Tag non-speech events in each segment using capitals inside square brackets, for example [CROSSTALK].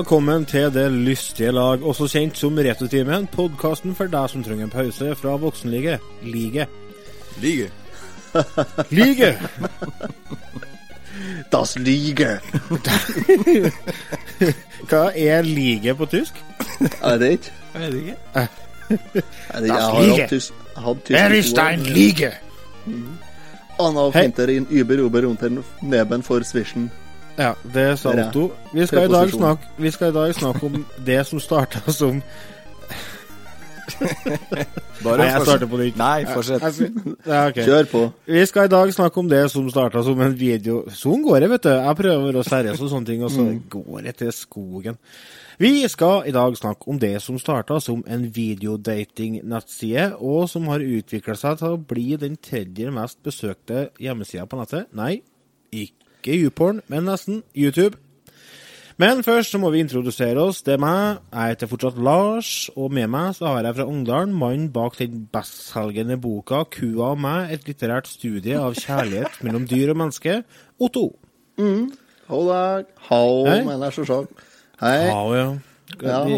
velkommen til Det lystige lag, også kjent som Retrotimen. Podkasten for deg som trenger en pause fra voksenliget. Lige. Lige. [LAUGHS] Lige! Das Lige. Hva er lige på tysk? Er det ikke? Jeg vet ikke. Er det ikke? Jeg har hatt tysk jeg Er ist ein Lige? Anna Hei. finter in über über unter neben for zwischen. Ja, det sa Otto. Vi skal, i dag snakke, vi skal i dag snakke om det som starta som [LAUGHS] Bare Nei, jeg starter på nytt. Nei, fortsett. Ja, okay. Kjør på. Vi skal i dag snakke om det som starta som en video. Sånn går det, vet du. Jeg prøver å være seriøs og sånne ting, og så går det til skogen. Vi skal i dag snakke om det som starta som en videodating-nettside, og som har utvikla seg til å bli den tredje mest besøkte hjemmesida på nettet. Nei, ikke YouPorn, men nesten YouTube. Men først så må vi introdusere oss. Det er meg. Jeg heter fortsatt Lars, og med meg så har jeg fra Ungdalen mannen bak den bestselgende boka 'Kua og meg et litterært studie av kjærlighet mellom dyr og menneske', Otto. Hallo dag. Hao, Hei. mener jeg selvsagt. Hei. Ja, ja. Ja, Vi-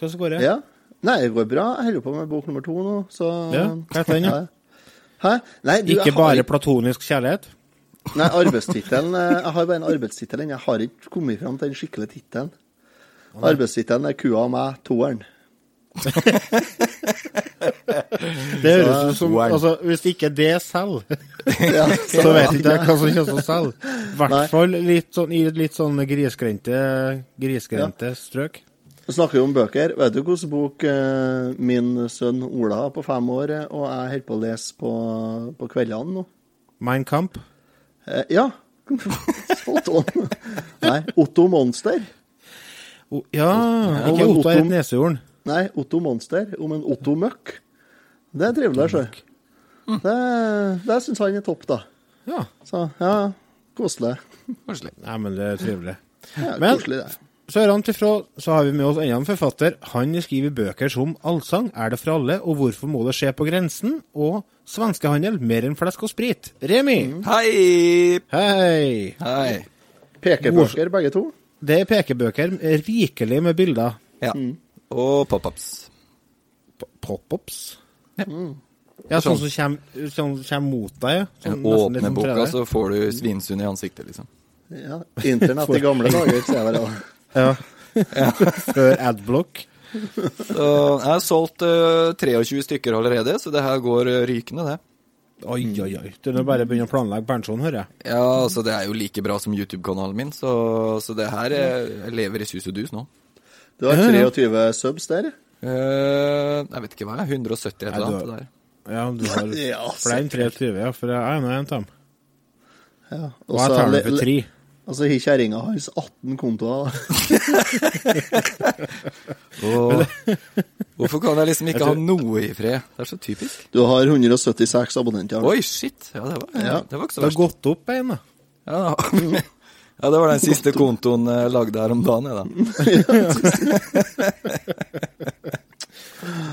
Hva så går det? Ja. Nei, det går bra. Jeg holder på med bok nummer to nå, så Ja, hva heter den, ja? Hæ? Nei, du, Ikke Ikke har bare platonisk kjærlighet? Nei, arbeidstittelen eh, Jeg har bare en arbeidstittel ennå. Jeg har ikke kommet fram til den skikkelige tittelen. Arbeidstittelen er 'Kua og meg, toeren'. [LAUGHS] Det høres ut som altså, Hvis ikke det selger, [LAUGHS] [LAUGHS] Ja, så vet ikke jeg hva som kommer til å selge. I Nei. hvert fall litt sånn, i litt sånn grisgrendte grisgrendte strøk. Vi snakker jo om bøker. Vet du hvilken bok eh, min sønn Ola på fem år eh, og jeg holder på å lese på, på kveldene nå? Mein Kamp. Eh, ja. Spot on. Nei, Otto Monster. O, ja, ikke Otto er et nesehorn. Nei, Otto Monster om en Otto Møkk. Det er trivelig, sjø. Det, det syns han er topp, da. Ja. Så ja, koselig. Koselig. Nei, men det er trivelig. Ja, Men- koselig, det. Sørenfra så har vi med oss enda en forfatter. Han skriver bøker som 'Allsang er det for alle', og 'Hvorfor må det skje på grensen?' og 'Svenskehandel mer enn flesk og sprit'. Remi! Hei! Hei! Hei. Pekebøker, begge to. Det er pekebøker rikelig med bilder. Ja. Og pop-ups. Pop-ups. Ja. Ja, sånn som kommer, sånn kommer mot deg. Sånn, Åpne boka, så får du Svinesund i ansiktet, liksom. Ja, Internett i gamle dager, ser jeg bare. [LAUGHS] Ja. [LAUGHS] Før Adblock. Så jeg har solgt uh, 23 stykker allerede, så det her går eh, rykende, det. Oi, oi, oi. Du er bare begynne å planlegge pensjon, hører jeg. Ja, altså det er jo like bra som YouTube-kanalen min, så, så det her er, jeg lever i sus og dus nå. Du har Ja, ja. 23 subs der. Uh, jeg vet ikke hva jeg er, 170 et eller annet der. Ja, du har [LAUGHS] Ja, flere enn 23, ja, for jeg er nå en av dem. Ja. Og jeg tar den for tre. Og så har kjerringa hans 18 kontoer. [LAUGHS] Hvorfor kan jeg liksom ikke ha noe i fred? Det er så typisk. Du har 176 abonnenter. Oi, shit! Ja, det var, Ja. det var ikke Det har verst. gått opp en, da. Ja, [LAUGHS] ja, det var den siste kontoen jeg lagde her om dagen, jeg, da. [LAUGHS]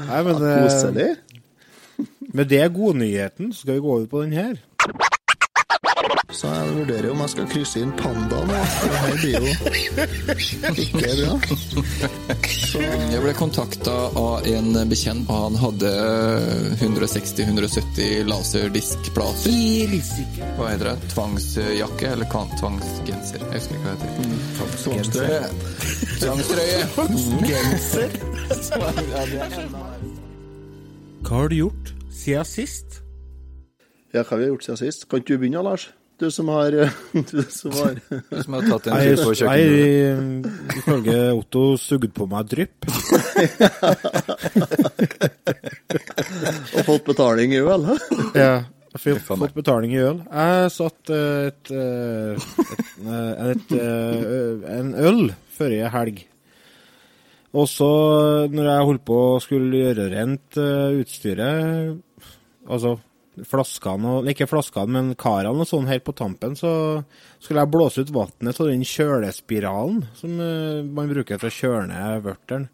Nei, men ja, Koselig. med det godnyheten, så skal vi gå over på den her. Så jeg vurderer om jeg skal krysse inn panda nå. for Det her blir jo ikke bra. Jeg ble kontakta av en bekjent, og han hadde 160-170 laserdiskplater. Hva heter det? Tvangsjakke eller tvangsgenser? Jeg husker ikke hva det heter. Tvangstrøye. Tvangstrøye. Genser. Hva har du gjort siden sist? Ja, hva har vi gjort siden sist? Kan ikke du begynne, Lars? Du som har [LAUGHS] Du som har Du som har tatt en tur på kjøkkenet? Nei, ifølge Otto, sugd på meg drypp. [LAUGHS] og fått betaling i øl. hæ? Ja, fått, fått betaling i øl. Jeg satt eh, et, eh, et, eh, et, eh, en øl forrige helg. Og så, når jeg holdt på å skulle gjøre rent eh, utstyret, altså flaskene og Ikke flaskene, men karene og sånn helt på tampen, så skulle jeg blåse ut vannet av den kjølespiralen som eh, man bruker til å kjøle ned vørteren.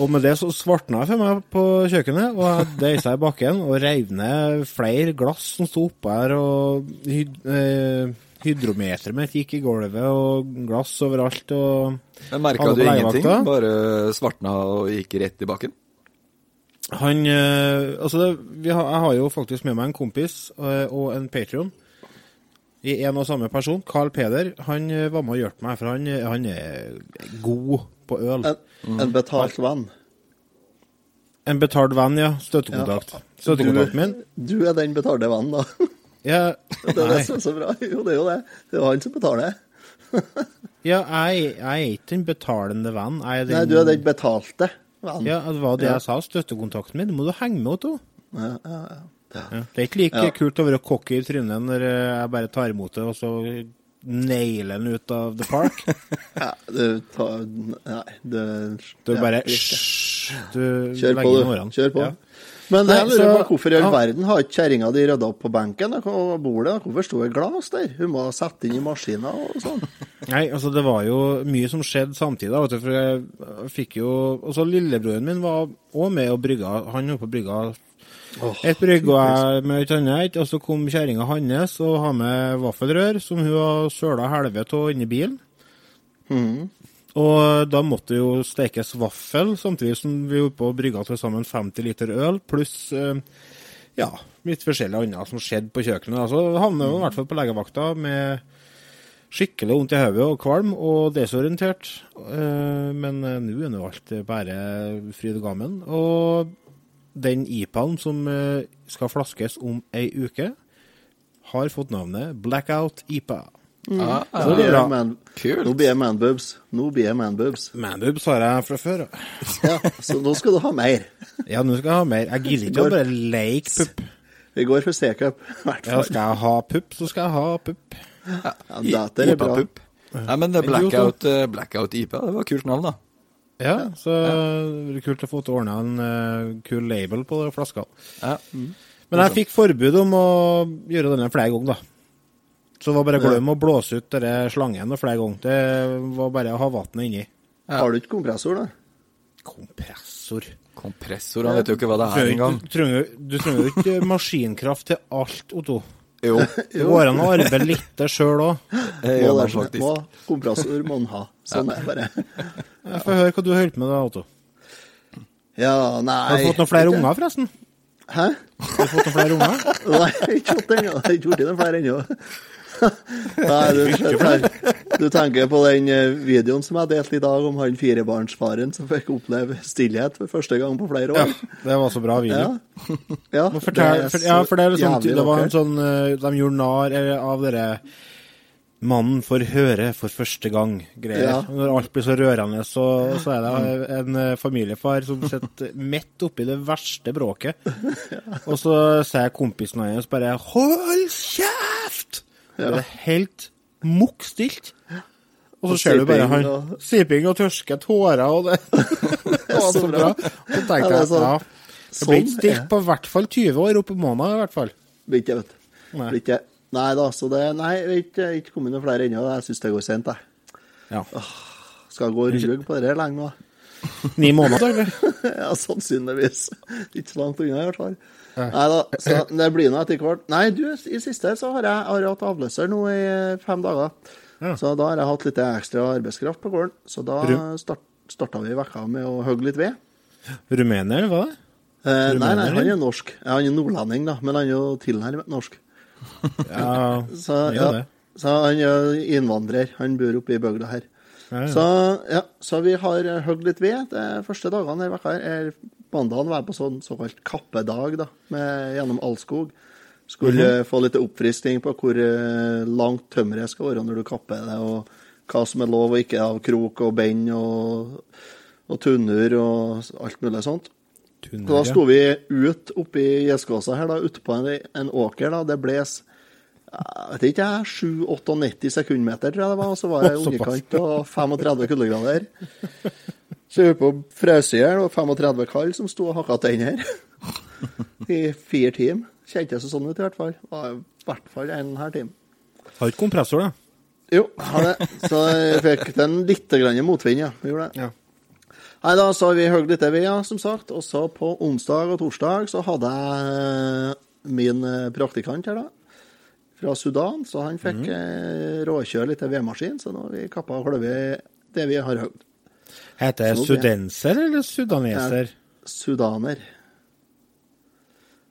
Og med det så svartna jeg for meg på kjøkkenet, og jeg deisa i bakken og reiv ned flere glass som sto oppå her, og hyd, eh, hydrometeret mitt gikk i gulvet, og glass overalt, og merka du ingenting? Bare svartna og gikk rett i bakken? Han eh, Altså, det, vi har, jeg har jo faktisk med meg en kompis eh, og en Patrion i en og samme person. Carl Peder. Han eh, var med og hjalp meg, for han, han er god på øl. En, en betalt venn. En betalt venn, ja. Støttekontakt. Støttekontakten min. Du er den betalte vennen, da. [LAUGHS] Ja, Det er det som er så bra. Jo, det er jo det. Det er jo han som betaler. [LAUGHS] ja jeg, jeg er ikke den betalende venn. Den, Nei, du er den betalte vennen. Ja, det var det jeg sa. Støttekontakten min. Det må du henge med, Otto. Ja, ja, ja. Ja. Det er ikke like Ja. kult å være cocky i trynet når eh, jeg bare tar imot det, og så nailer den ut av the park. [LAUGHS] ja du tar Nei, det Du bare. Hysj! Kjør på, du. Kjør på. Ja. Men det Nei, jeg lurer på, hvorfor i all verden har ikke kjerringa di rydda opp på benken og bordet? Hvorfor sto det glass der? Hun må ha satt inn i maskina og sånn. Nei, altså det var jo mye som skjedde samtidig. Vet du, for jeg fikk jo Også lillebroren min var òg med og brygga. Han var på brygga et brygg og jeg med et annet. Og så kom kjerringa hans og har med vaffelrør som hun har søla helvete av inni bilen. Mhm. Og da måtte det jo stekes vaffel, samtidig som vi holdt på å brygge til sammen 50 liter øl, pluss eh, ja, litt forskjellig annet som skjedde på kjøkkenet. Altså, havner i hvert fall på legevakta med skikkelig vondt i hodet og kvalm og desorientert. Eh, men eh, nå er nå alt bare fryd og gammen. Og den IPA-en som eh, skal flaskes om ei uke, har fått navnet Blackout IPA. Ah, Så det blir er bra. man, Kult. Nå blir jeg manboobs. Nå blir jeg manboobs. Manboobs har jeg fra før. ja. Ja, så nå skal du ha mer. Ja, nå skal jeg ha mer. Jeg gidder ikke å bare leke pupp. Vi går for C-cup, i hvert Ja, skal jeg ha pupp, så skal jeg ha pupp. Ja, det er bra. IPA-pupp. Nei, men det er blackout, eh, blackout IPA, det var kult navn, da. Ja, så det blir kult å få til å ordne en uh, kul label på flaska. flaskene. Mm. Men jeg fikk forbud om å gjøre denne flere ganger, da. Så det var bare glem å blåse ut denne slangen flere ganger. Det var bare å ha vannet inni. Har du ikke kompressor, da? Kompressor. Kompressor, han vet jo ikke hva det er engang. Du trenger jo ikke [LAUGHS] maskinkraft til alt, Otto. [LAUGHS] Jo, Det går an å arbeide litt sjøl [LAUGHS] òg. Må gjør det man faktisk. må, kompressor må en ha. Sånn er det bare. Jeg får høre hva du holder på med da, Otto. Ja, nei Har du fått noen flere unger, forresten? Hæ? Har du fått noen flere unger? Nei, jeg har ikke fått det ennå. Jeg har ikke blitt noen flere ennå. Nei, du, du tenker på den eh, videoen som jeg delte i dag om han firebarnsfaren som fikk oppleve stillhet for første gang på flere år. Ja, det var så bra video. Ja. ja [LAUGHS] Må fortelle, for, ja, for det, er det var en sånn eh, De gjorde narr eh, av dere Mannen får høre for første gang-greier. Ja. Når alt blir så rørende, så, så er det en familiefar som sitter midt oppi det verste bråket. [LAUGHS] Og så sier kompisen hans bare 'hold kjeft!' Det er helt mukk stilt. Og så ser du bare han og- siping og tørske tårer, og det, [LAUGHS] det var så bra. Så tenkte Ja, det jeg sånn- ja, det blir ikke sånn stilt på på hvert fall 20 år opp i måneden, i hvert fall. Blir ikke, vet du. Nei. Da, så det Nei, jeg har ikke, ikke kommet noen flere ennå. Jeg syns det går sent, jeg. Ja. Skal gå og ruge på det her lenge nå. Ni måneder, eller? [LAUGHS] ja, sannsynligvis. Ikke så langt unna, i hvert fall. Nei da, så det blir nå etter hvert. Nei, du, i siste så har jeg, har jeg hatt avløser nå i fem dager. Ja. Så da har jeg hatt litt ekstra arbeidskraft på gården. Så da start, starta vi vekka med å hogge litt ved. Rumener, hva? Eh, nei, nei, han er norsk. Han er nordlending, da, men han er jo tilnærmet norsk. [LAUGHS] Ja, [LAUGHS] Så, ja, så han er innvandrer. Han bor oppe i bygda her. Ja, ja. Så, ja, så vi har hogd litt ved. De første dagene denne vekka er mandagen var på sånn såkalt kappedag da, med, gjennom Allskog. Skulle mm -hmm. få litt oppfriskning på hvor eh, langt tømmeret skal være når du kapper det, og hva som er lov og ikke av krok og bein og, og tunner og alt mulig sånt. Så da sto vi ut oppi Gjeskåsa her, da, ute på en, en åker. da, Det bles jeg vet ikke, 7-98 sekundmeter, tror jeg det var. Og så var det i underkant av 35 kuldegrader. [LAUGHS] Så jeg var på i hjel, og 35 kall som sto og hakka tenner i fire timer. Kjentes det sånn ut, i hvert fall. Var i hvert fall en her time. Har ikke kompressor, da. Jo, har det. Så jeg fikk den litt motvind, ja. Vi gjorde det. Ja. Nei, da så har vi høgd litt ved, ja, som sagt. Og så på onsdag og torsdag så hadde jeg min eh, praktikant her, da. Fra Sudan, så han fikk mm. råkjøre litt vedmaskin. Så nå har vi kappa og kløvet det vi har høgd. Heter det sudenser eller sudaneser? Sudaner.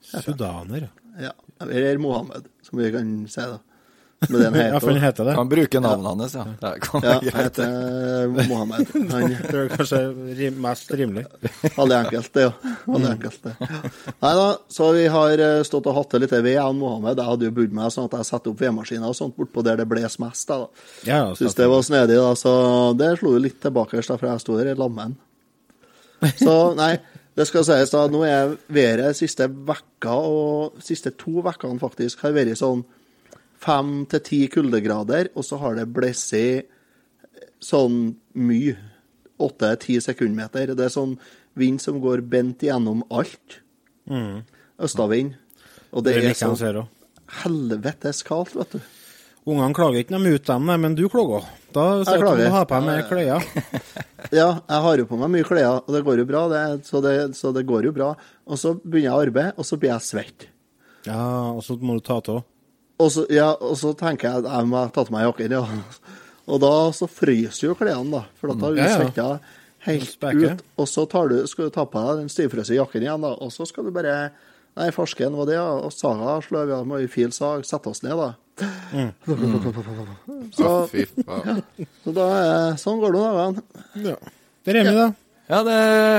Sudaner, ja. Ja. Eller Mohammed, som vi kan si, da. Med den Ja, for den heter. heter det. Kan bruke navnet hans, ja. Det kan Ja, han heter Mohammed. Han tror jeg kanskje er mest rimelig. Veldig enkelt, det, ja. Veldig enkelt, det. Nei da, så vi har eh, stått og hatt det litt ved, jeg og Mohammed. Jeg hadde jo budd meg sånn at jeg setter opp vedmaskiner og sånt bortpå der det bles mest. da. Ja, ja, Syns det var snedig, da, så det slo jo litt tilbake, for jeg sto der i lammen. Så nei, det skal sies da, nå er været siste vekka, og siste to vekkene faktisk, har vært sånn fem til ti kuldegrader, og så har det blåst sånn mye. Åtte-ti sekundmeter. Det er sånn vind som går bent gjennom alt. Østavind. Og det Det er er å så helvetes kaldt, vet du. Ungene klager ikke noe ut dem, nei, men du klager. Da at du har på deg med klær. [LAUGHS] Ja, jeg har jo på meg mye klær, og det går jo bra, det, så, det, så det går jo bra. Og så begynner jeg å arbeide, og så blir jeg svett. Ja, og så må du ta av. Og så, ja, og så tenker jeg at jeg må ta på meg jakken, ja. Og da så fryser jo klærne, da. For da tar du Ja, ja. svetta helt ut. Og så tar du, skal du ta på deg den stivfrøse jakken igjen, da. Og så skal du bare Nei, farsken var det, ja. Og saga slår vi av med ei fil sag. Sette oss ned, da. [LAUGHS] Så, Å, fy faen. så da Sånn går det noen dagene. Ja. Det er Remi, da. Ja, det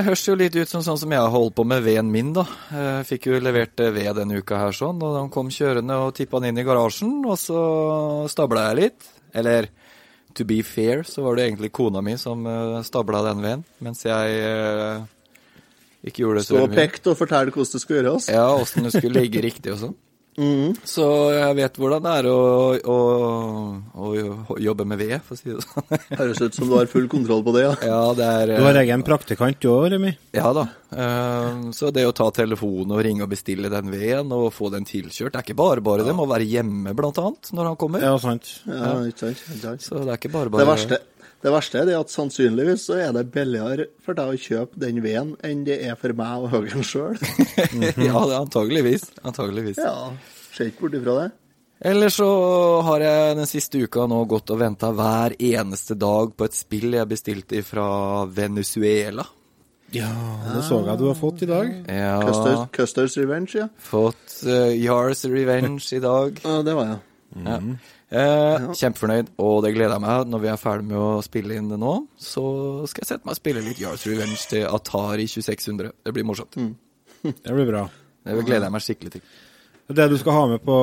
høres jo litt ut som sånn som jeg har holdt på med veden min, da. Jeg fikk jo levert eh, ved denne uka her sånn, og de kom kjørende og tippa den inn i garasjen, og så stabla jeg litt. Eller to be fair, så var det egentlig kona mi som uh, stabla den veden, mens jeg eh, ikke gjorde det så mye. Stå og pekte og fortelle hvordan du skulle gjøre oss. Ja, åssen du skulle [LAUGHS] ligge riktig og sånn. Mhm. Så jeg vet hvordan det er å, å, å jobbe med ved, for å si det sånn. [LAUGHS] Høres ut som du har full kontroll på det, ja. Ja, det er Du har egen praktikant du òg, Remi. Ja da. Eh, Så det å ta telefonen og ringe og bestille den veden og få den tilkjørt, det er ikke bare bare. Det må være hjemme, blant annet, når han kommer. Ja, sant. ja ikke sant, ikke sant. Så det er ikke bare bare. Det verste, det verste er det at sannsynligvis så er det billigere for deg å kjøpe den veden enn det er for meg å hogge den sjøl. ja, det er antageligvis. Antageligvis. Ja, ser ikke bort ifra det. Ellers så har jeg den siste uka nå gått og venta hver eneste dag på et spill jeg bestilte fra Venezuela. Ja, det så jeg du har fått i dag. Ja, Custers, Custers Revenge, ja. fått uh, Yars Revenge i dag. ja. Det var jeg. Ja. Eh, kjempefornøyd, og det gleder jeg meg. Når vi er ferdig med å spille inn det nå, så skal jeg sette meg og spille litt Yards Revenge til Atari 2600. Det blir morsomt. [LAUGHS] Det blir bra. Det gleder jeg meg skikkelig til. Det du skal ha med på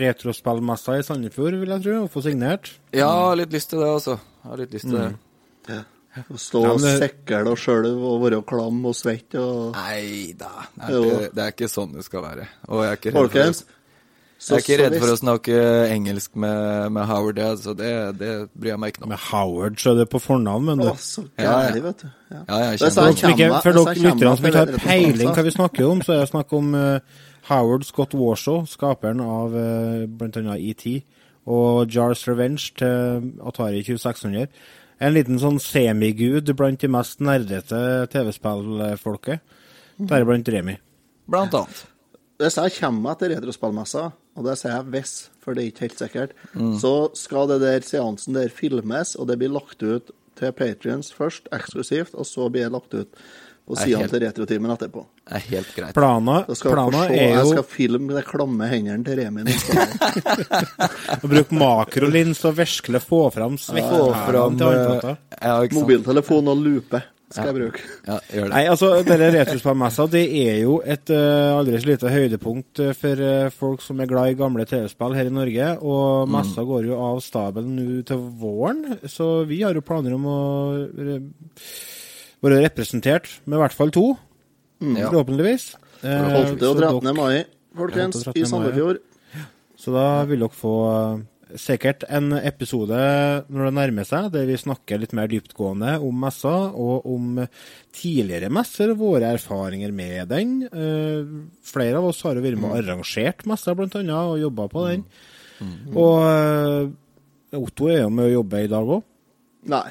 retrospillmessa i Sandefjord, vil jeg tro, og få signert. Ja, litt lyst til det, altså. Jeg har litt lyst til det. Å stå Ja, og men det- sikle og skjølve og være klam og svett og Nei da, det er, ikke, det er ikke sånn det skal være. Og jeg er ikke redd for, Folkens, å, jeg er ikke redd for å snakke engelsk med, med Howard, det, så det, det bryr jeg meg ikke noe om. Med Howard så er det på fornavn, men du. Å, så Ja, ja. gærlig, vet du. Ja. Ja, jeg kjenner For dere lytterne som ikke har peiling hva vi snakker om, så er det snakk om uh, Howard Scott Warshaw, skaperen av uh, bl.a. ET, og Jars Revenge til Atari 2600. En liten sånn semigud blant de mest nerdete TV-spillfolket, deriblant Remi. Blant annet. Hvis jeg kommer meg til retrospillmessa, og det sier jeg hvis, for det er ikke helt sikkert, så skal det der seansen der filmes, og det blir lagt ut til Patrions først, eksklusivt, og så blir det lagt ut på sidene helt- til Retrotimen etterpå. Det er helt greit. Plana, skal plana se, er jeg skal filme de klamme hendene til Remi. [LAUGHS] bruke makrolins og virkelig få fram Få ja, fram til håndflata. eh, Ja? Mobiltelefon og lupe skal jeg bruke. Ja, gjør det. Nei, altså, denne retrospillmessa det er jo et uh, aldri så lite høydepunkt eh, for uh, folk som er glad i gamle TV-spill her i Norge. Og messa går jo av stabelen nå til våren, så vi har jo planer om å re være representert med i hvert fall to, Mm. forhåpentligvis. Eh, 12. og så 13. mai, folkens, 13. i. Sandefjord. Så da vil dere få eh, sikkert en episode når det nærmer seg, der vi snakker litt mer dyptgående om messa, og om eh, tidligere messer, våre erfaringer med den. Eh, flere av oss har jo vært med og arrangert messa, blant annet, og jobba på den. Og eh, Otto er jo med å jobbe i dag òg. Nei.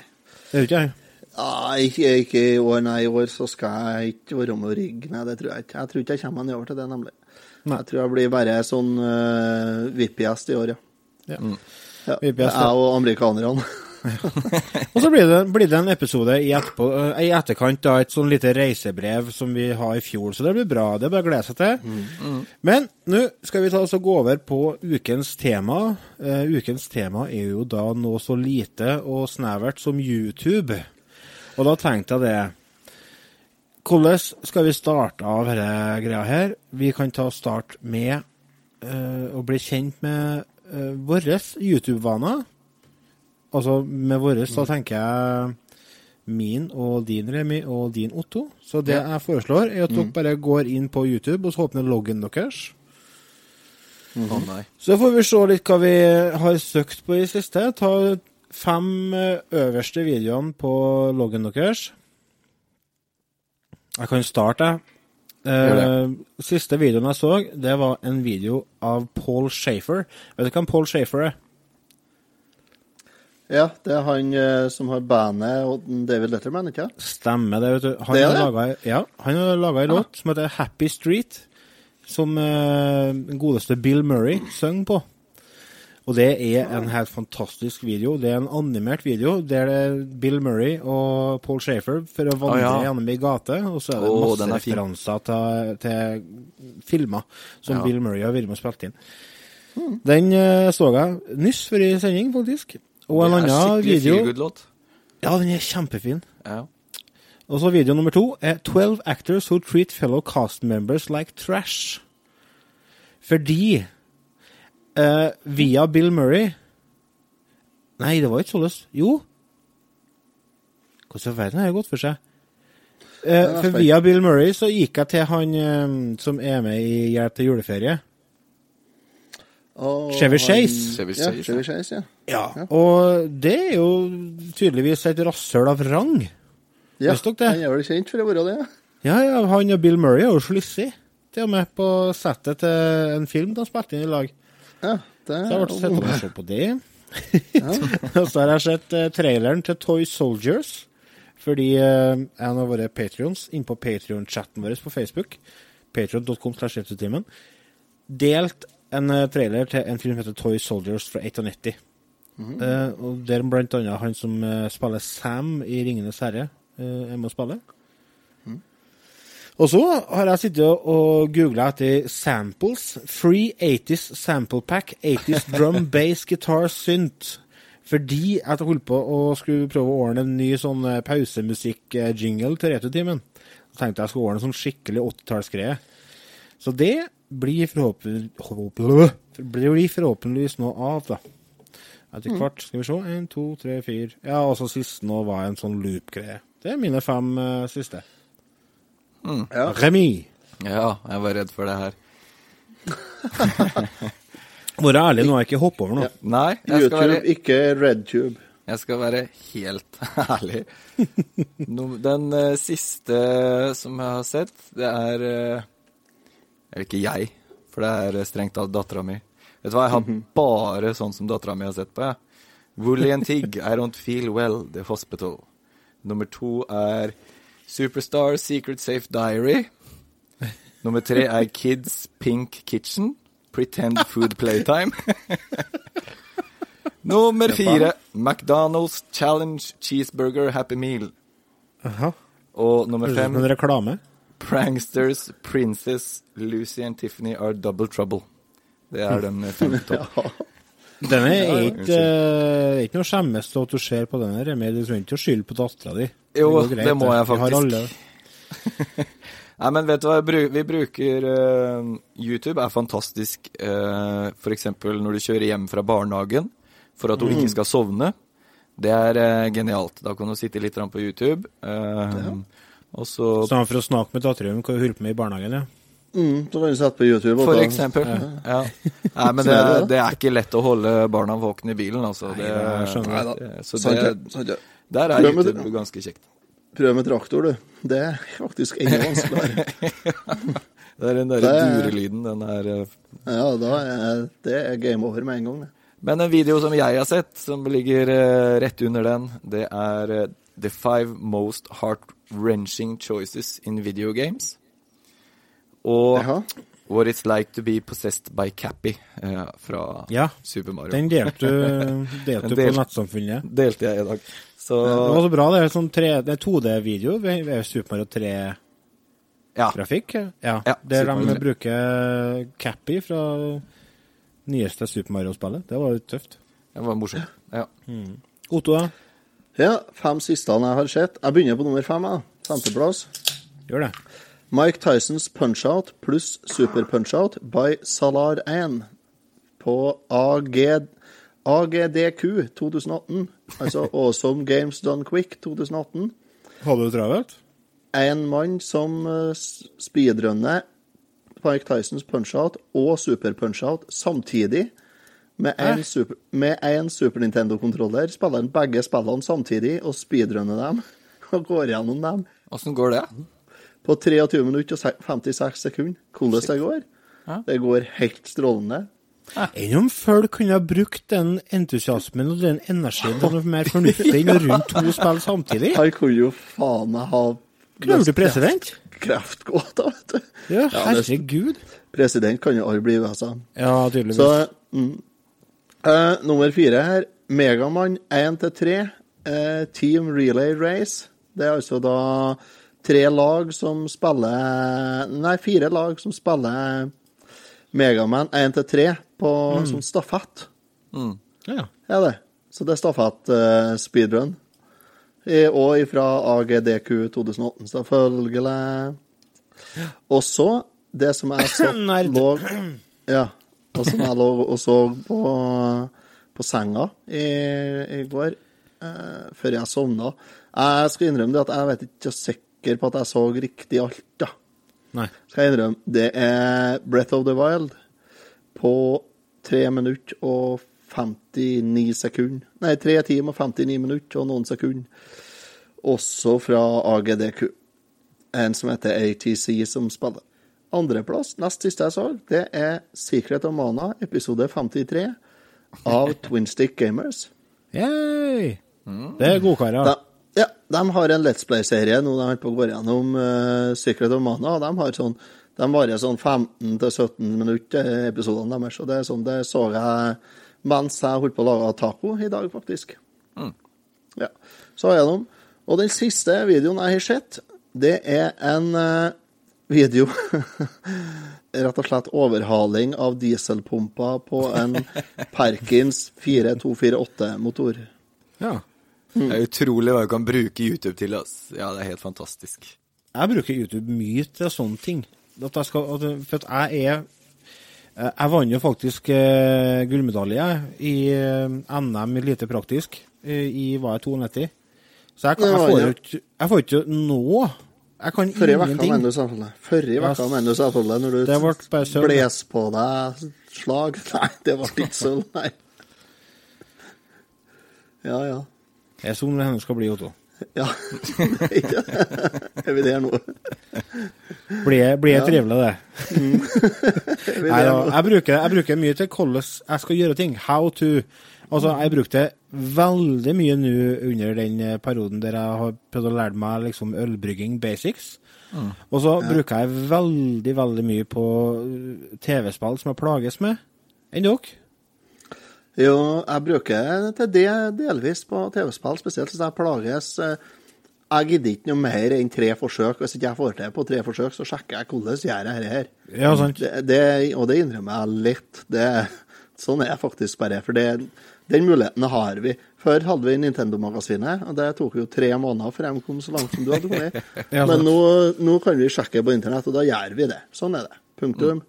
Det er jo ikke jeg. Nei, ikke, i år, nei. I år så skal jeg ikke være med å rigge. Nei, det tror jeg ikke. Jeg tror ikke jeg kommer meg nedover til det, nemlig. Nei. Jeg tror jeg blir bare sånn uh, VIP-gjest i år, ja. Ja. ja. VIP-gjest, ja. Jeg og amerikanerne. [LAUGHS] Og så blir det, blir det en episode i, etterpå, eh, i etterkant, da, et sånn lite reisebrev som vi har i fjor, så det blir bra. Det er bare å glede seg til. Men nå skal vi ta oss og gå over på ukens tema. Uh, ukens tema er jo da noe så lite og snevert som YouTube. Og da tenkte jeg det Hvordan skal vi starte av denne greia her? Vi kan ta start med uh, å bli kjent med våre YouTube-vaner. Altså med våre, så tenker jeg min og din, Remi, og din, Otto. Så det jeg foreslår, er at dere bare går inn på YouTube og så åpner loggen deres. Å nei. Så får vi se litt hva vi har søkt på i siste. Ta fem eh, øverste videoene på loggen deres. Jeg kan starte, jeg. Eh, siste videoen jeg så, det var en video av Paul Shafer. Vet du hvem Paul Shafer er? Ja, det er han uh, som har bandet og David Letterman, ikke? Stemmer det, vet du. Han Det er har det? laget, ja, han har laga en låt som heter Happy Street, som uh, godeste Bill Murray synger på. Og det er en helt fantastisk video. Det er en animert video der det er Bill Murray og Paul Shafer for å vandre ah, ja. gjennom ei gate, og så er det oh, masse er referanser til, til filmer som Ja. Bill Murray har vært med og spilt inn. Den uh, så jeg nyss før i sending, faktisk. Og en annen video. Ja, den er kjempefin. Ja. Og så video nummer to er 12 actors who treat fellow cast members like trash. Fordi eh, via Bill Murray Nei, det var ikke sånn. Jo. Hvordan i all verden har det gått for seg? Eh, er for via Bill Murray så gikk jeg til han um, som er med i Hjelp til juleferie. Og Chevy han- Chase. Chevy Ja, Chevy Chase, ja. Ja. Og det er jo tydeligvis et rasshøl av rang. ja. Visste dere det? Han er vel kjent for å være det, ja. Ja, ja, han og Bill Murray er jo slissig. Til og med på settet til en film de spilte inn i lag. Ja det Så jeg ble sett og på det. [LAUGHS] og så har jeg sett eh, traileren til Toy Soldiers. Fordi eh, en av våre patrions inne på Patrion-chatten vår på Facebook, Retrotimen, delt en eh, trailer til en film som heter Toy Soldiers fra 91. Eh, og der blant annet han som eh, spiller Sam i Ringenes herre, eh, er med å spille. Og så har jeg sittet og- og googla etter samples. Free 80s sample pack. 80s [LAUGHS] drum, bass, guitar, synth. Fordi jeg holdt på å skulle prøve å ordne en ny sånn eh, pausemusikk-jingle til Returtimen. Så tenkte jeg skulle ordne en sånn skikkelig 80-tallsgreie. Så det blir, forhåpen... håp- blir forhåpentligvis noe av, da. Etter hvert. Skal vi se. Én, to, tre, fire Ja, og så siste nå var en sånn loop-greie. Det er mine fem uh, siste. Ja. Remi. Ja, jeg var redd for det her. [LAUGHS] Vær ærlig, nå har jeg ikke hoppet over noe. Nei, jeg skal YouTube, være, ikke RedTube. jeg skal være helt [LAUGHS] ærlig. No, den uh, siste som jeg har sett, det er uh, Eller ikke jeg, for det er eh, strengt tatt dattera mi. Vet du hva, jeg har bare sånn som dattera mi har sett på, jeg. Woolly and Tig, I Don't Feel Well, The Hospital. Nummer to er Superstar Secret Safe Diary. Nummer tre er Kids Pink Kitchen. Pretend Food Playtime. [LAUGHS] Nummer fire McDonald's Challenge Cheeseburger Happy Meal. Aha. Og nummer fem en reklame. Pranksters Princess Lucy and Tiffany Are Double Trouble. Det er den fem topp. [LAUGHS] Denne er ikke, uh, ikke noe skjemmes til at du ser på denne, Remi. Du trenger ikke å skylde på dattera di. Jo, det, greit, det må jeg faktisk. [LAUGHS] Nei, men vet du hva, vi bruker uh, YouTube er fantastisk uh, for eksempel når du kjører hjem fra barnehagen for at hun Mm. ikke skal sovne. Det er uh, genialt. Da kan du sitte litt på YouTube. eh, Og så Sånn for å snakke med dattera om hva hun holder på med i barnehagen, ja. Mm, så kan du sette på YouTube. For eksempel. Ja. Nei, men [LAUGHS] det, det er ikke lett å holde barna våkne i bilen, altså. Nei, Det, det skjønner Så det, der er YouTube ganske kjekt. Prøv med traktor, du. Det er faktisk enda vanskeligere. [LAUGHS] Det er den derre durelyden, den er eh, Ja, da er det er game over med en gang. det. Men en video som jeg har sett, som ligger eh, rett under den, det er eh, The five most heart-wrenching choices in video games. Og Jaha. What It's Like To Be Possessed by Cappy eh, fra Ja, Super Mario. Den delte du, [LAUGHS] delte du Den på del- Nettsamfunnet. delte jeg i dag. Så Det var så bra. Det er sånn tre- det er 2D-video ved Super Mario 3-grafikk. ja. Ja. Ja, der Super de Mario 3. bruker Cappy fra nyeste Super Mario-spillet. Det var jo tøft. Det var morsomt. Ja. Otto, da? Ja, fem siste jeg har sett. Jeg begynner på nummer fem. Femteplass. Gjør det. Mike Tysons Punch-Out pluss Super Punch-Out by Salar 1 på AG, AGDQ 2018. Altså [LAUGHS] Awesome Games Done Quick 2018. Hadde du travelt? En mann som uh, speedrunner Mike Tysons Punch-Out og Super Punch-Out samtidig. Med en, super, med en Super Nintendo-kontroller spiller han begge spillene samtidig og speedrunner dem. [LAUGHS] Og går gjennom dem Åssen går det? På 23 minutter og 56 sekunder. Hvordan det går? Ja. Det går helt strålende. Enn om folk kunne ha brukt den entusiasmen og den energien til noe mer fornuftig enn rundt to spill samtidig? Han kunne jo faen meg ha Kunne du president? kreftgåta, vet du. Ja, det- herregud. President kan jo alle bli, altså. Ja, tydeligvis. Så mm. uh, Nummer fire her. Megamann 1-3. Uh, Team Relay Race. Det er altså da tre lag som spiller Nei, fire lag som spiller Megaman 1-3 på sånn stafett. Ja. Ja, det. Så det er stafett uh, speedrun. I, og ifra AGDQ 2018, selvfølgelig. Og så, det som jeg så [LAUGHS] lå Ja. Og som jeg lå og så på, på senga i, i går, uh, før jeg sovna. Jeg skal innrømme det at jeg vet ikke så sikker på at jeg så riktig alt, da. Nei. Skal jeg innrømme. Det er Breath of the Wild på 3 minutter og 59 sekunder. Nei, 3 timer og 59 minutter og noen sekunder. Også fra AGDQ. En som heter ATC, som spiller. Andreplass, nest siste jeg så, det er Secret of Mana, episode 53 av [LAUGHS] Twin Stick Gamers. Yay! Det er godkarer. Ja, de har en Let's Play-serie nå de holder på å gå gjennom uh, Secret of Mana. og De har sånn, de varer sånn 15-17 minutter, eh, episodene deres. Og det er sånn, det så jeg mens jeg holdt på å lage taco i dag, faktisk. Ja, så har jeg dem. Og den siste videoen jeg har sett, det er en uh, video [LAUGHS] Rett og slett overhaling av dieselpumpa på en [LAUGHS] Perkins 4248-motor. Ja. Det er utrolig hva du kan bruke YouTube til. ass. Ja, det er helt fantastisk. Jeg bruker YouTube mye til sånne ting. At jeg skal, at, for at jeg er eh, Jeg vant jo faktisk eh, gullmedalje i eh, NM i lite praktisk eh, i var jeg 92. Så jeg, jeg, får jo ikke Jeg får ikke nå Jeg kan Forrige uke ingenting. mener du. Forrige uke mener du selvfølgelig når du bles på deg slag. [LAUGHS] Nei, det ble ikke sølv, nei. Ja, ja. Det er sånn det skal bli, Otto. [LAUGHS] Ja. [LAUGHS] [LAUGHS] Nei, Er vi der nå? Blir blir trivelig, det. Er Nei, da, jeg, bruker, jeg bruker mye til hvordan jeg skal gjøre ting. How to. Altså, jeg brukte veldig mye nå under den eh, perioden der jeg har prøvd å lære meg liksom ølbrygging basics. Og så bruker jeg veldig, veldig mye på uh, TV-spill som jeg plages med. Enn dere? Jo, jeg bruker til det delvis på TV-spill, spesielt hvis jeg plages. eh, Jeg gidder ikke noe mer enn tre forsøk. Hvis ikke jeg får til på tre forsøk, så sjekker jeg hvordan jeg gjør jeg her. Ja, sant. Det, det, og det innrømmer jeg litt. Det, sånn er jeg faktisk bare. For det, den muligheten har vi. Før hadde vi Nintendo-magasinet, og det tok jo tre måneder før de kom så langt som du hadde kommet. [LAUGHS] Ja. Men nå, nå kan vi sjekke på internett, og da gjør vi det. Sånn er det. Punktum.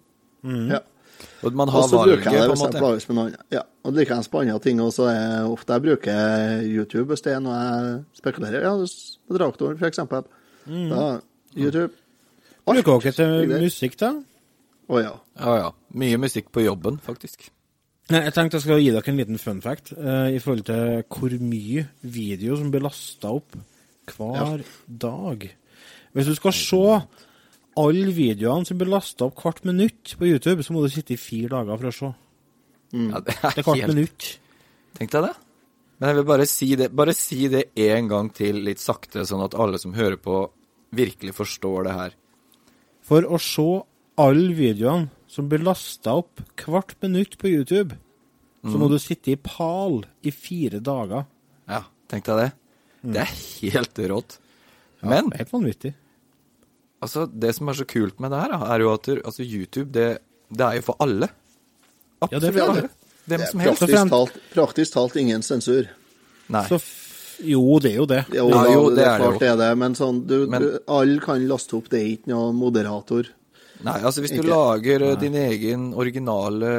Mm. Ja. Og man har så valget, bruker jeg det på en hvis jeg plages med noen. Ja, og likeens på andre ting også er ofte jeg bruker YouTube hvis det er noe jeg spekulerer Ja, på traktoren, eksempel. Mm. Da, YouTube. Bruker dere til musikk, da? Å ja. Ja, ja. Mye musikk på jobben, faktisk. Nei, jeg tenkte jeg skal gi dere en liten fun fact uh, i forhold til hvor mye video som blir lasta opp hver dag. Hvis du skal se alle videoene som blir lasta opp hvert minutt på YouTube, så må du sitte i fire dager for å se. Ja, det Det er er hvert helt... minutt. Tenk deg det. Men jeg vil bare si det Bare si det en gang til, litt sakte, sånn at alle som hører på, virkelig forstår det her. For å se alle videoene som blir lasta opp hvert minutt på YouTube, så Mm. må du sitte i pal i fire dager. Ja, tenk deg det. Det er helt rått. Men Helt vanvittig. Altså, det som er så kult med det her, er jo at altså, YouTube, det, det er jo for alle. Ja, det er Absolutt for alle. alle. Hvem som Det helst. praktisk talt, praktisk talt ingen sensur. Nei. Så jo, det er jo det. Jo, Ja, jo, det, det er det klart jo. det er det, men sånn, du, Men- du, alle kan laste opp, det er ikke noen moderator. Nei, altså hvis du Ikke. lager nei. din egen originale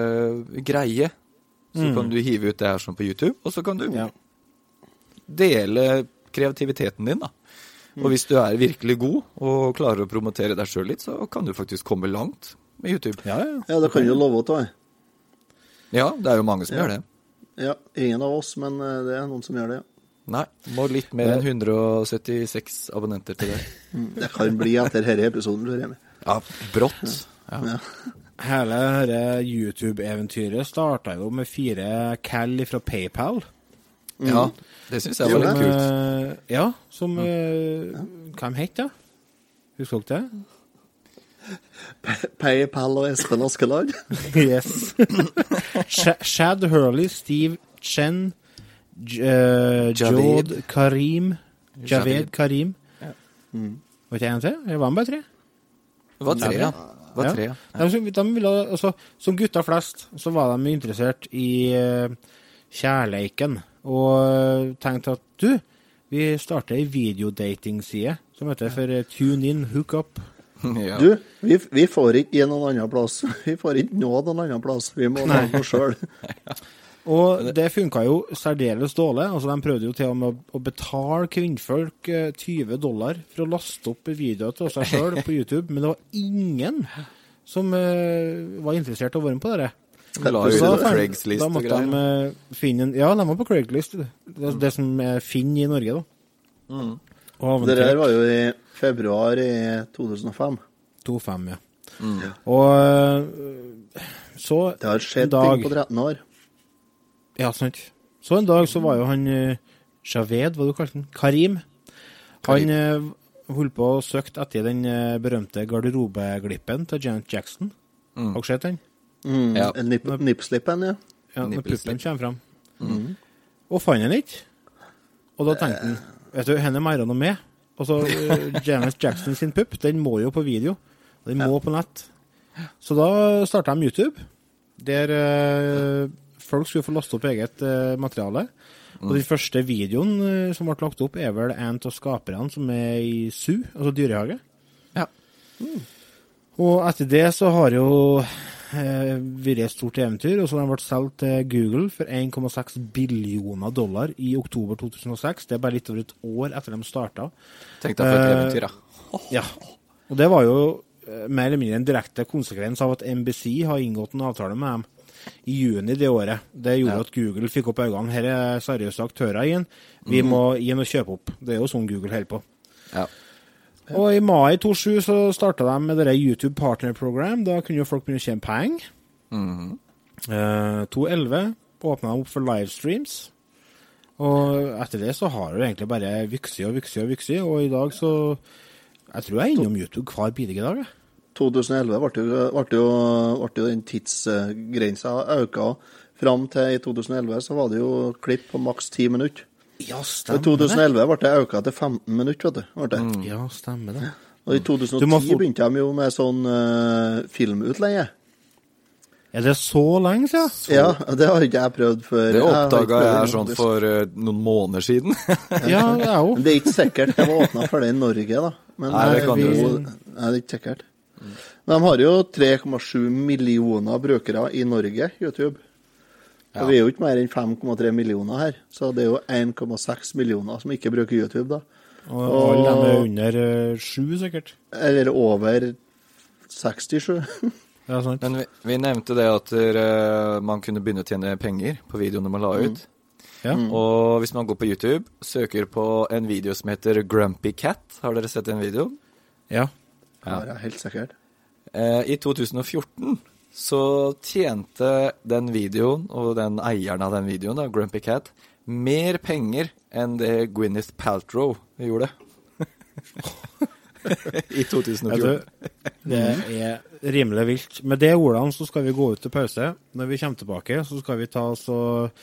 greie, så kan du hive ut det her sånn på YouTube, og så kan du Ja. dele kreativiteten din, da. Og hvis du er virkelig god og klarer å promotere deg sjøl litt, så kan du faktisk komme langt med YouTube. Ja, ja. Ja, det kan du love til. jeg. Ja, det er jo mange som Ja. gjør det. Ja, ingen av oss, men eh, det er noen som gjør det. ja. Nei, må litt mer enn 176 abonnenter til det. [LAUGHS] Mm, Det kan bli etter denne episoden, du. Ja, brått. Ja. Ja. Hele dette YouTube-eventyret starta jo med fire cal fra PayPal. Ja det syns jeg var litt kult. Uh, ja, som uh, Hva de het det? Husker dere det? PayPal og Espen Askeland. [LAUGHS] Yes. Shad Hurley, Steve Chen, J eh. Jod Karim Javed. Karim. Ja. Var ikke en til? Eller var bare tre? Det var tre, ja. Var tre, ja. De, som- de ville, altså, som gutter flest så var de interessert i eh, kjærleiken, og eh, tenkte at du, vi starter ei videodatingside som heter for eh, Tune In Hookup. [LAUGHS] ja. Du, vi, vi får ikke gi noen annen plass. [LAUGHS] Vi får ikke nå noen annen plass. Vi må ha noe sjøl. Og det funka jo særdeles dårlig. altså De prøvde jo til og med å- betale kvinnfolk eh, 20 dollar for å laste opp videoer til seg sjøl [LAUGHS] på YouTube, men det var ingen som eh, var interessert i å være med på det. La ut på Craigslist og greier. de eh, finne en Ja, de var på Craigslist. Det, det, det som er Finn i Norge, da. Mm. Og Det der var jo i februar i 2005. 2-5, ja. Mm. Og eh, så Det har skjedd dag ting på 13 år. Ja, sant. Så en dag så var jo han eh, Javed, hva du kalte han? Karim. Han Karim. holdt på og søkte etter den berømte garderobeglippen til Janet Jackson. Mm. Har du sett den? Mm, Ja. Nip, Nipslippen, ja. Ja, når puppen kommer fram. Mm. Og fant den ikke. Og da tenkte han Vet du, henne mer noe med. Og så James Janet Jackson sin pupp, den må jo på video. Den må på nett. Så da starta de YouTube, der uh, folk skulle få laste opp eget uh, materiale. Og den første videoen uh, som ble lagt opp, er vel en av skaperne som er i SU, altså dyrehage. Ja. Og etter det så har jo eh, vært et stort eventyr, og så har den vært solgt til Google for 1,6 billioner dollar i oktober 2006. Det er bare litt over et år etter de starta. Tenk deg for et Eh, eventyr, da. Ja. Og det var jo eh, mer eller mindre en direkte konsekvens av at NBC har inngått en avtale med dem i juni det året. Det gjorde Ja. at Google fikk opp øynene. Her er seriøse aktører igjen. Vi må inn og kjøpe opp. Det er jo sånn Google holder på. Ja. Og i mai 2007 så starta de med det YouTube Partner Program. Da kunne jo folk begynne å tjene penger. Mhm. Eh, 2011 åpna de opp for livestreams. Og etter det så har det egentlig bare vokst og vokst og vokst. Og i dag så Jeg tror jeg er innom YouTube hver bidige dag. jeg. 2011 ble jo, ble jo, ble jo den tidsgrensa øka. Fram til i 2011 så var det jo klipp på maks 10 minutter. Ja, stemmer det. I 2011 ble det øka til 15 minutter, vet du. Ble det. det. Ja, stemmer det. Og i 2010 få- begynte de jo med sånn uh, filmutleie. Er det så lenge siden? Ja, det har ikke jeg prøvd før. Det oppdaga jeg, jeg sånn for uh, noen måneder siden. [LAUGHS] Ja, jeg òg. Men det er ikke sikkert det var åpna for det i Norge, da. Men Nei, det kan vi, jo- Nei, det er ikke sikkert. Men de har jo 3,7 millioner brukere i Norge, YouTube. Ja. Og vi er jo ikke mer enn 5,3 millioner her, så det er jo 1,6 millioner som ikke bruker YouTube, da. Og alle dem er under eh, sju, sikkert. Eller over 67. Ja, sant. Men vi, vi nevnte det at eh, man kunne begynne å tjene penger på videoene man la ut. Ja. Og hvis man går på YouTube, søker på en video som heter Grumpy Cat, har dere sett den videoen? ja. Ja, er helt sikkert. Eh, I 2014 så tjente den videoen, og den eieren av den videoen, da, Grumpy Cat, mer penger enn det Gwyneth Paltrow gjorde. [LAUGHS] I 2014. Det er rimelig vilt. Med de ordene så skal vi gå ut til pause. Når vi kommer tilbake, så skal vi ta oss og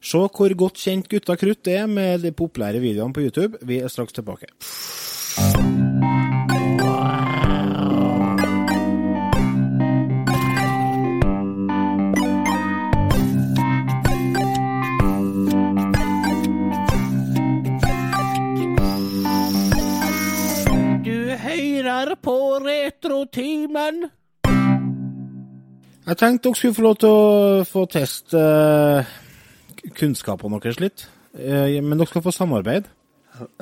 se hvor godt kjent Gutta krutt er med de populære videoene på YouTube. Vi er straks tilbake. Hører på Retrotimen. Jeg tenkte dere skulle få lov til å få teste eh, kunnskapene deres litt. Eh, men dere skal få samarbeid.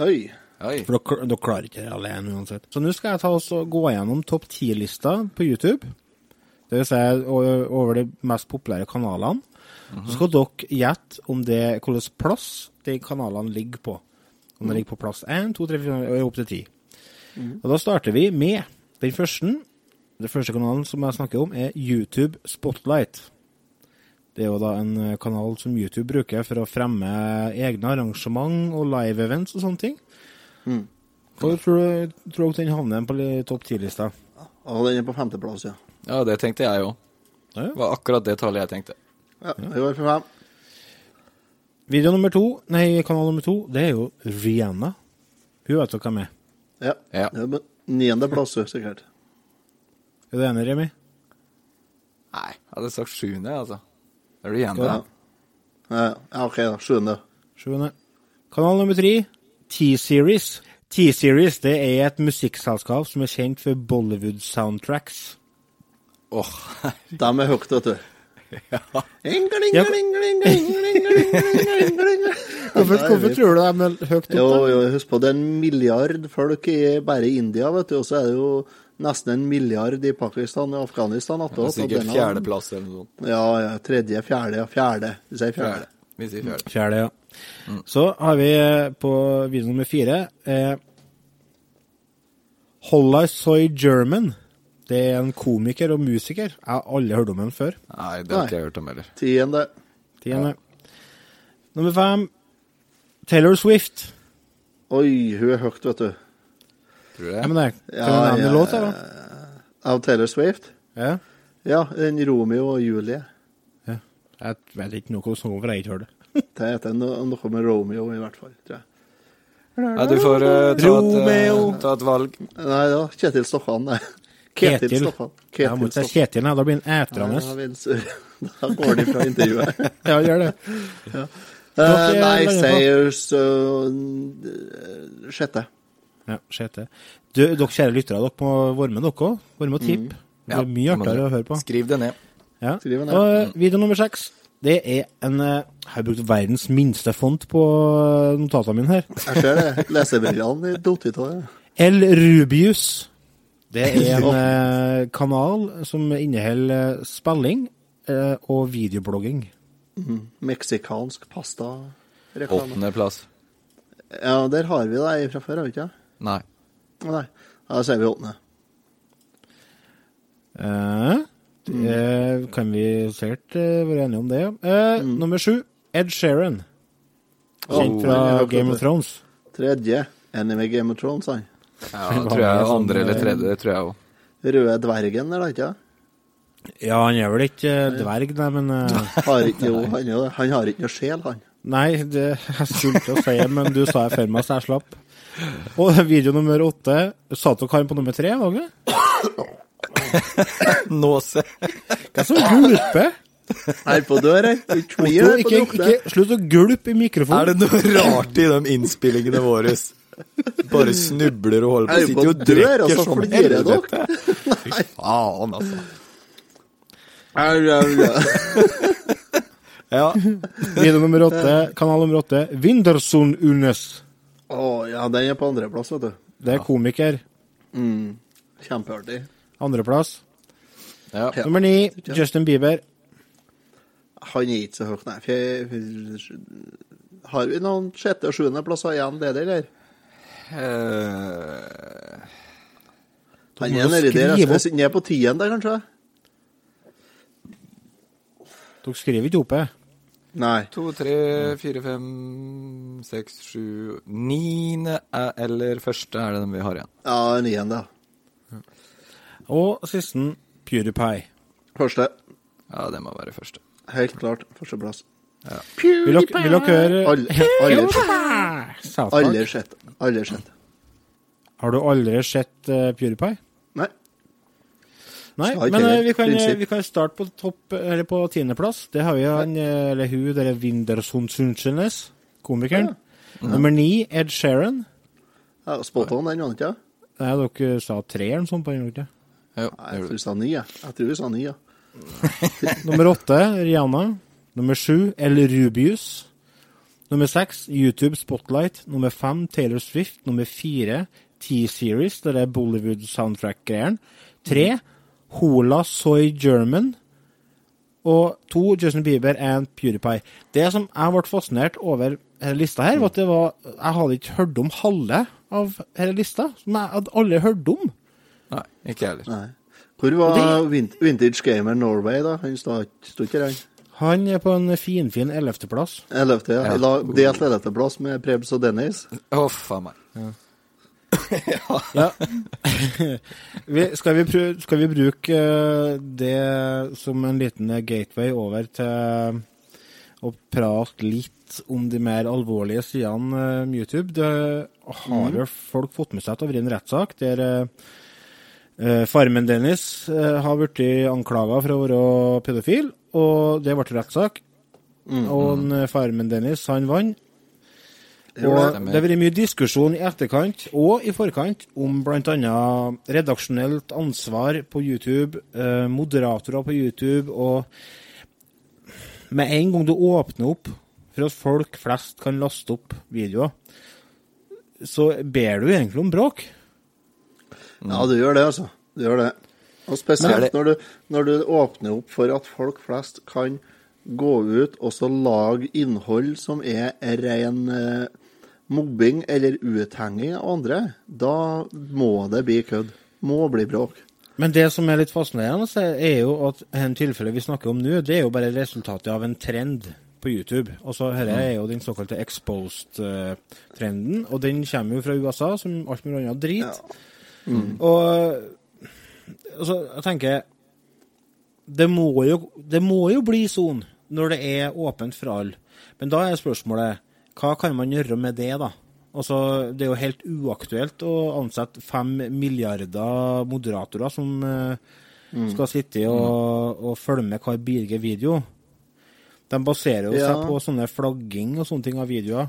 Oi. Oi. For dere, dere klarer ikke det alene uansett. Så nå skal jeg ta oss og gå gjennom topp ti-lista på YouTube. Det vil si over de mest populære kanalene. Så skal dere gjette om det hvilken plass de kanalene ligger på. Om de ligger på plass 1, 2, 3, 4 og opp til 10. Og da starter vi med den første. Den første kanalen som jeg snakker om, er YouTube Spotlight. Det er jo da en eh, kanal som YouTube bruker for å fremme egne arrangement og live events og sånne ting. Hvor tror du, tror den havner på topp ti-lista? Ja, den er på femteplass, ja. Ja, det tenkte jeg òg. Ja. Det var akkurat det tallet jeg tenkte. ja. det går for fem. Video nummer to, nei, kanal nummer to, det er jo Rihanna. Hun vet dere hvem er. Ja. Ja. På niendeplass, sikkert. Er du enig, Remi? Nei, jeg hadde sagt sjuende, altså. Det er du enig? Ja. Ja, ja, OK, da. Sjuende. Sjuende. Kanal nummer tre, T-Series. T-Series det er et musikkselskap som er kjent for Bollywood soundtracks. Åh, De er høyt, vet du. Ja. Hvorfor, Hvorfor, tror du det er høyt Jo, der? jo, husk på det er en milliard folk i bare i India, vet du. Og så er det jo nesten en milliard i Pakistan og Afghanistan. er attåt, sikkert fjerdeplass eller noe sånt. Ja, ja. Tredje, fjerde, ja. Fjerde. Vi sier fjerde. Vi sier fjerde. Fjerde, ja. Så har vi eh, på video nummer fire eh, Holla Soy German. Det er en komiker og musiker. Jeg har aldri hørt om ham før. Nei, det har ikke jeg hørt om heller. Tiende. Tiende. Nummer fem Taylor Swift. Oi, hun er høyt, vet du. Tror du Ja, men det, Ja, du nevne ja, låta, da? Av Taylor Swift? Ja. Ja, En Romeo og Julie. ja. Jeg vet ikke noe om for jeg har ikke hørt det. [LAUGHS] Det heter noe med Romeo, i hvert fall. tror jeg. Ja, du får uh, ta, et, Romeo. eh, ta et valg. Nei, det var Kjetil Stokkan, det. Ketil Ketil. Ketil, må ikke si Kjetil, nei, da blir han ætrende. Ja, Da går de fra intervjuet. [LAUGHS] Ja, gjør det. Ja. Uh, nei, sier så eh, Sjette. Ja, sjette. Du, dere kjære lyttere, dere må være med, dere òg. Være med og tippe. Det Ja, er mye artigere å høre på. Skriv det ned. Ja. Skriv ned. Og eh, video nummer seks, det er en eh, Jeg har brukt verdens minste font på notatene mine her. Jeg ser det. Lesebrillene er datt av det. El Rubius. Det er en [LAUGHS] eh, kanal som inneholder eh, spilling eh, og videoblogging. Meksikansk pasta-reklame. Åttendeplass. Ja, der har vi det fra før, har vi ikke? Nei. Nei. Da sier vi åttende. Eh, det kan vi sikkert være enige om det. Eh, mm. Nummer sju, Ed Sheeran. Kjent Oh, fra Game of Thrones. Tredje. Enig med Game of Thrones, han. Ja, det tror jeg Sånn, andre eller eh, tredje, det tror jeg òg. Røde dvergen, er det ikke? Ja, han er vel ikke eh, dverg, nei, men eh, [LAUGHS] Har ikke, jo, han, er han har ikke noe sjel, han. Nei, det [LAUGHS] jeg skulle til å si det, men du sa det før meg, så jeg slapp. Og video nummer åtte satt dere han på nummer tre? var det? [COUGHS] Nåse. Hva som gulper? Her på dør, her. Ikke ikke, ikke, slutt å gulpe i mikrofonen. Er det noe rart i de innspillingene våre? Bare snubler og holder på. Er Sitter jo og drikker så som dere. helvete. [LAUGHS] Fy faen, altså. Au, au, au. Ja. Video nummer åtte, kanal nummer åtte, Winderson Unes. Å, ja, den er på andreplass, vet du. Det er komiker. Mm. Kjempeartig. Andreplass. ja. Ja. Nummer ni, Justin Bieber. Han er ikke så høyt, nei. Har vi noen sjette- og sjuendeplasser igjen, det der, eller? Eh, Han er nedi der. Jeg altså. Han er på tiende, kanskje? Dere skriver ikke oppe? Nei. To, tre, fire, fem, seks, sju Niende er- eller første er det den vi har igjen. Ja, niende. Og sisten PewDiePie. Første. Ja, det må være første. Helt klart. Førsteplass. Vil dere, vil dere høre Aldri sett. Aldri sett. Aldri sett. Har du aldri sett uh, PewDiePie? Nei. Nei, men uh, vi, kan, eh, vi kan starte på topp, eller på tiendeplass. Det har vi han, eller hun, det er Windersundsundsjenes, komikeren. Nummer ni, Ed Sheeran. Ja, Spot on, den, var ikke? Nei, dere sa tre eller noe sånt på den, gjorde dere ikke? Jeg tror vi sa ni, jeg. Jeg tror vi sa ni, ja. [LAUGHS] Nummer åtte, Rihanna. Nummer sju, El Rubius. Nummer seks, YouTube Spotlight. Nummer fem, Taylor Swift. Nummer fire, T-Series, det er Bollywood soundtrack-greieren. Tre, Hola Soy German. Og to, Justin Bieber and PewDiePie. Det som jeg ble fascinert over denne lista her, var at det var Jeg hadde ikke hørt om halve av denne lista, som jeg hadde aldri hørt om. Nei, ikke jeg heller. Nei. Hvor var det... Vintage Gamer Norway, da? Han sto ikke der, han? Er på en finfin ellevteplass. Ellevte, ja. Ja. Delt ellevteplass med Prebz og Dennis. Å, faen meg. Ja. [LAUGHS] [LAUGHS] vi, skal, vi prøve, skal vi bruke eh, det som en liten gateway over til å prate litt om de mer alvorlige sidene eh, med YouTube? Det har jo folk fått med seg at det har vært en rettssak der eh, farmen Dennis har blitt anklaga for å være pedofil, og det ble rettssak. Og en, eh, farmen Dennis, han vant. Og det har vært mye diskusjon i etterkant og i forkant om bl.a. redaksjonelt ansvar på YouTube, eh, moderatorer på YouTube, og med en gang du åpner opp for at folk flest kan laste opp videoer, så ber du egentlig om bråk. Ja, du gjør det, altså. Du gjør det. Og spesielt det- når, du, når du åpner opp for at folk flest kan gå ut og så lage innhold som er ren eh, mobbing eller uthenging av andre, da må det bli kødd. Må bli bråk. Men det som er litt fascinerende, er jo at en tilfelle vi snakker om nå, det er jo bare resultatet av en trend på YouTube. Altså, Dette er jo den såkalte exposed-trenden, og den kommer jo fra USA, som alt mulig annet drit. Og altså, jeg tenker det må, jo, det må jo bli sånn når det er åpent for alle. Men da er spørsmålet hva kan man gjøre med det, da? Altså, Det er jo helt uaktuelt å ansette fem milliarder moderatorer som eh, skal sitte og, og følge med hver bidige video. De baserer jo Ja. seg på sånne flagging og sånne ting av videoer.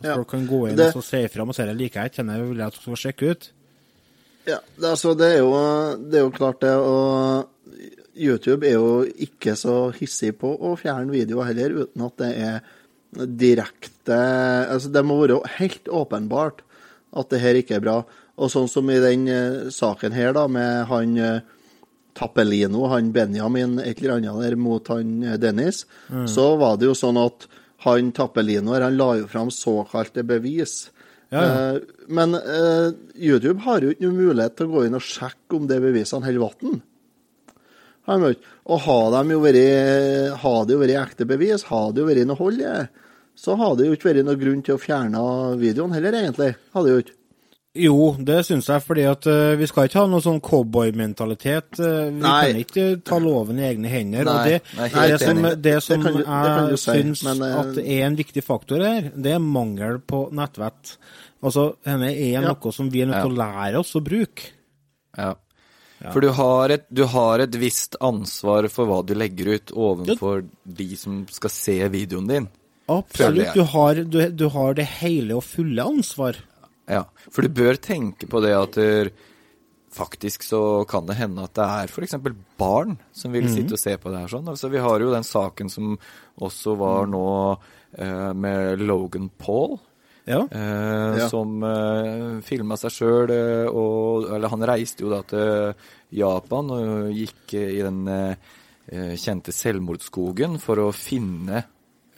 Så Ja. folk kan gå inn Det- og se ifra og se det liker jeg ikke, denne vil jeg at du skal sjekke ut. Ja, det, altså, det, er jo, det er jo klart det, og YouTube er jo ikke så hissig på å fjerne videoer heller, uten at det er direkte altså Det må være helt åpenbart at det her ikke er bra. Og sånn som i den eh, saken her, da, med han eh, Tappelino, han Benjamin, et eller annet der mot han eh, Dennis, så var det jo sånn at han Tappelino her, han la jo fram såkalte bevis. Ja, ja. Eh, Men uh, YouTube har jo ikke noen mulighet til å gå inn og sjekke om det bevisene holder vann. Og har de jo det jo vært ekte bevis, har det jo vært noe hold i det, så har det jo ikke vært noen grunn til å fjerne videoen heller, egentlig. Har det jo ikke. Jo, det syns jeg, fordi at uh, vi skal ikke ha noe sånn cowboymentalitet. Uh, vi Nei. kan ikke ta loven i egne hender. Nei, og det, nei, det, som, det som det kan du jeg si, syns men, uh, at er en viktig faktor her, det er mangel på nettvett. Altså, denne er Ja. noe som vi er nødt til å lære oss å bruke. Ja. For du har, et, du har et visst ansvar for hva du legger ut overfor de som skal se videoen din. Absolutt. Du har, du, du har det hele og fulle ansvar. Ja, for du bør tenke på det at der, faktisk så kan det hende at det er f.eks. barn som vil sitte og se på det her sånn. Altså, vi har jo den saken som også var nå eh, med Logan Paul. Ja. Eh, Ja. Som eh, filma seg sjøl, eh, og Eller han reiste jo da til Japan og gikk i den eh, kjente selvmordsskogen for å finne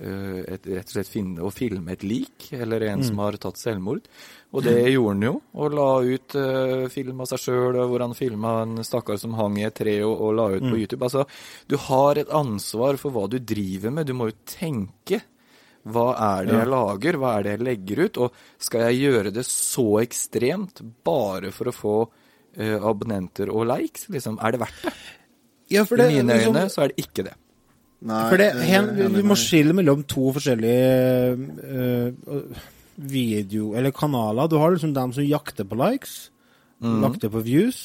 et, rett og slett finne og filme et lik, eller en som har tatt selvmord. Og det gjorde han jo, og la ut uh, film av seg sjøl, hvor han filma en stakkar som hang i et tre og, og la ut på YouTube. Altså, du har et ansvar for hva du driver med, du må jo tenke. Hva er det jeg lager, hva er det jeg legger ut, og skal jeg gjøre det så ekstremt bare for å få uh, abonnenter og likes? Liksom, er det verdt det? Ja, for I det, mine liksom- øyne så er det ikke det. Nei, For det, hen, vi må skille mellom to forskjellige uh, video, eller kanaler. Du har liksom dem som jakter på likes, jakter på views,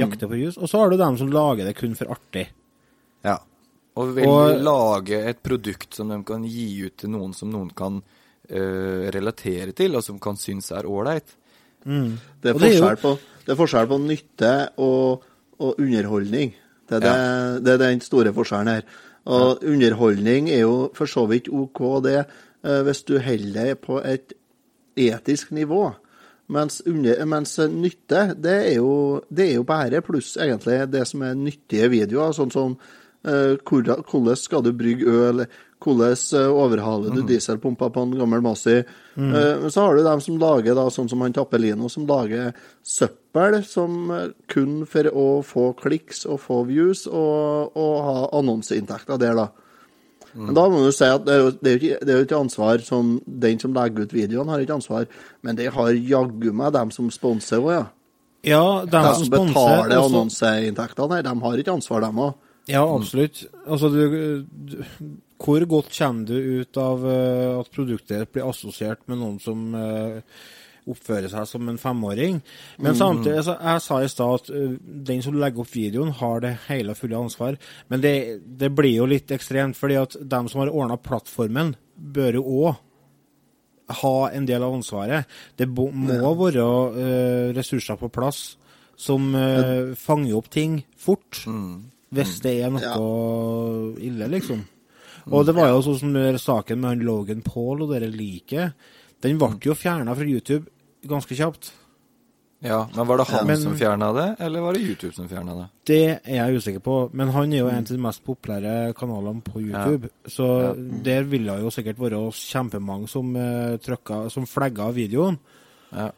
jakter på views, og så har du dem som lager det kun for artig. Ja. Og vil Og- lage et produkt som de kan gi ut til noen som noen kan uh, relatere til, og som kan synes er ålreit. Det er, det er på, det er forskjell på nytte og, og underholdning. Det er, det, det er den store forskjellen her. Og underholdning er jo for så vidt OK, det, eh, hvis du holder det på et etisk nivå. Mens, under, mens nytte, det er, jo, det er jo bare pluss, egentlig, det som er nyttige videoer. Sånn som uh, hvordan skal du brygge øl, hvordan eh, overhaler du dieselpumpa på en gammel Massi. Mm. Uh, så har du dem som lager, da, sånn som han Tappelino, som lager søppel som eh, kun for å få kliks og få views og, og ha annonseinntekter der, da. Men da må du si at det er jo, det er jo ikke, det er jo ikke ansvar som den som legger ut videoen, har ikke ansvar, men det har jaggu meg dem som sponser òg, ja. Ja, dem De som som betaler også- annonseinntektene de har ikke ansvar, dem òg. Ja, absolutt. Altså, du, du, hvor godt kommer du ut av uh, at produktet blir assosiert med noen som eh, oppfører seg som en femåring? Men samtidig, altså, jeg sa i stad at eh, den som legger opp videoen, har det hele og fulle ansvar. Men det, det blir jo litt ekstremt, fordi at dem som har ordna plattformen, bør jo òg ha en del av ansvaret. Det må være uh, ressurser på plass som uh, fanger opp ting fort. Hvis det er noe ille, liksom. Og det var jo sånn som saken med han Logan Paul og dere liket. Den ble jo fjerna fra YouTube ganske kjapt. Ja, Men var det han Men- som fjerna det, eller var det YouTube som fjerna det? Det er jeg usikker på, men han er jo en av de mest populære kanalene på YouTube. Så der ville jo sikkert være kjempemange som, uh, trykka, som flagga videoen. Ja.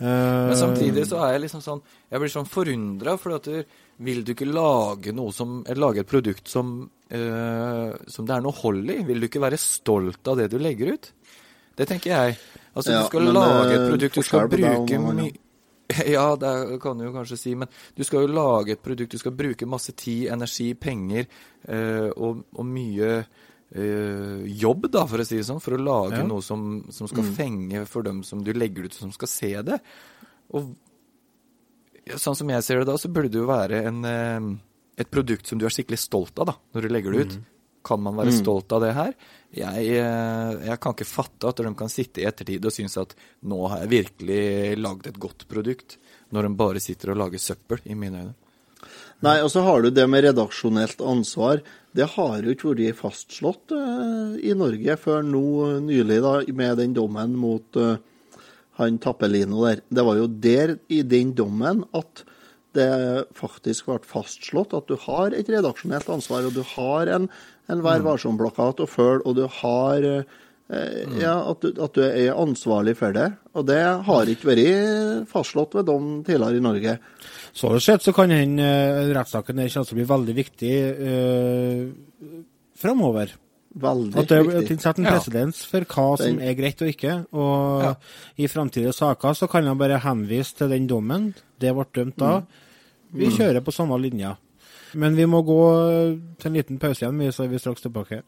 Uh, Men samtidig så er jeg liksom sånn Jeg blir sånn forundra, for at du, vil du ikke lage noe som lage et produkt som uh, Som det er noe hold i? Vil du ikke være stolt av det du legger ut? Det tenker jeg. Altså, Ja, du skal lage et er produkt, du skal bruke mye [LAUGHS] Ja, det kan du jo kanskje si, men du skal jo lage et produkt, du skal bruke masse tid, energi, penger eh, og, og mye eh, jobb, da, for å si det sånn, for å lage Ja. noe som, som skal fenge for dem som du legger ut, som skal se det. Og sånn som jeg ser det da, så burde det jo være en, eh, et produkt som du er skikkelig stolt av, da, når du legger det ut. Kan man være stolt av det her? Jeg, eh, jeg kan ikke fatte at de kan sitte i ettertid og synes at nå har jeg virkelig lagd et godt produkt, når de bare sitter og lager søppel, i mine øyne. Nei, og så har du det med redaksjonelt ansvar. Det har jo ikke vært fastslått uh, i Norge før nå nylig, da, med den dommen mot uh, han Tappelino der. Det var jo der, i den dommen, at det faktisk ble fastslått at du har et redaksjonelt ansvar, og du har en, en Vær varsom-plakat å følge, og du har eh, ja, at du, at du er ansvarlig for det. Og det har ikke vært fastslått ved dom tidligere i Norge. Så sett så kan den uh, rettssaken der kommer til å bli veldig viktig uh, framover. Veldig At det, at viktig. den setter en Ja. for hva som er greit og ikke. Og Ja. i framtidige saker så kan han bare henvise til den dommen. Det ble dømt da. Vi kjører på samme linja. Men vi må gå til en liten pause igjen, så er vi straks tilbake.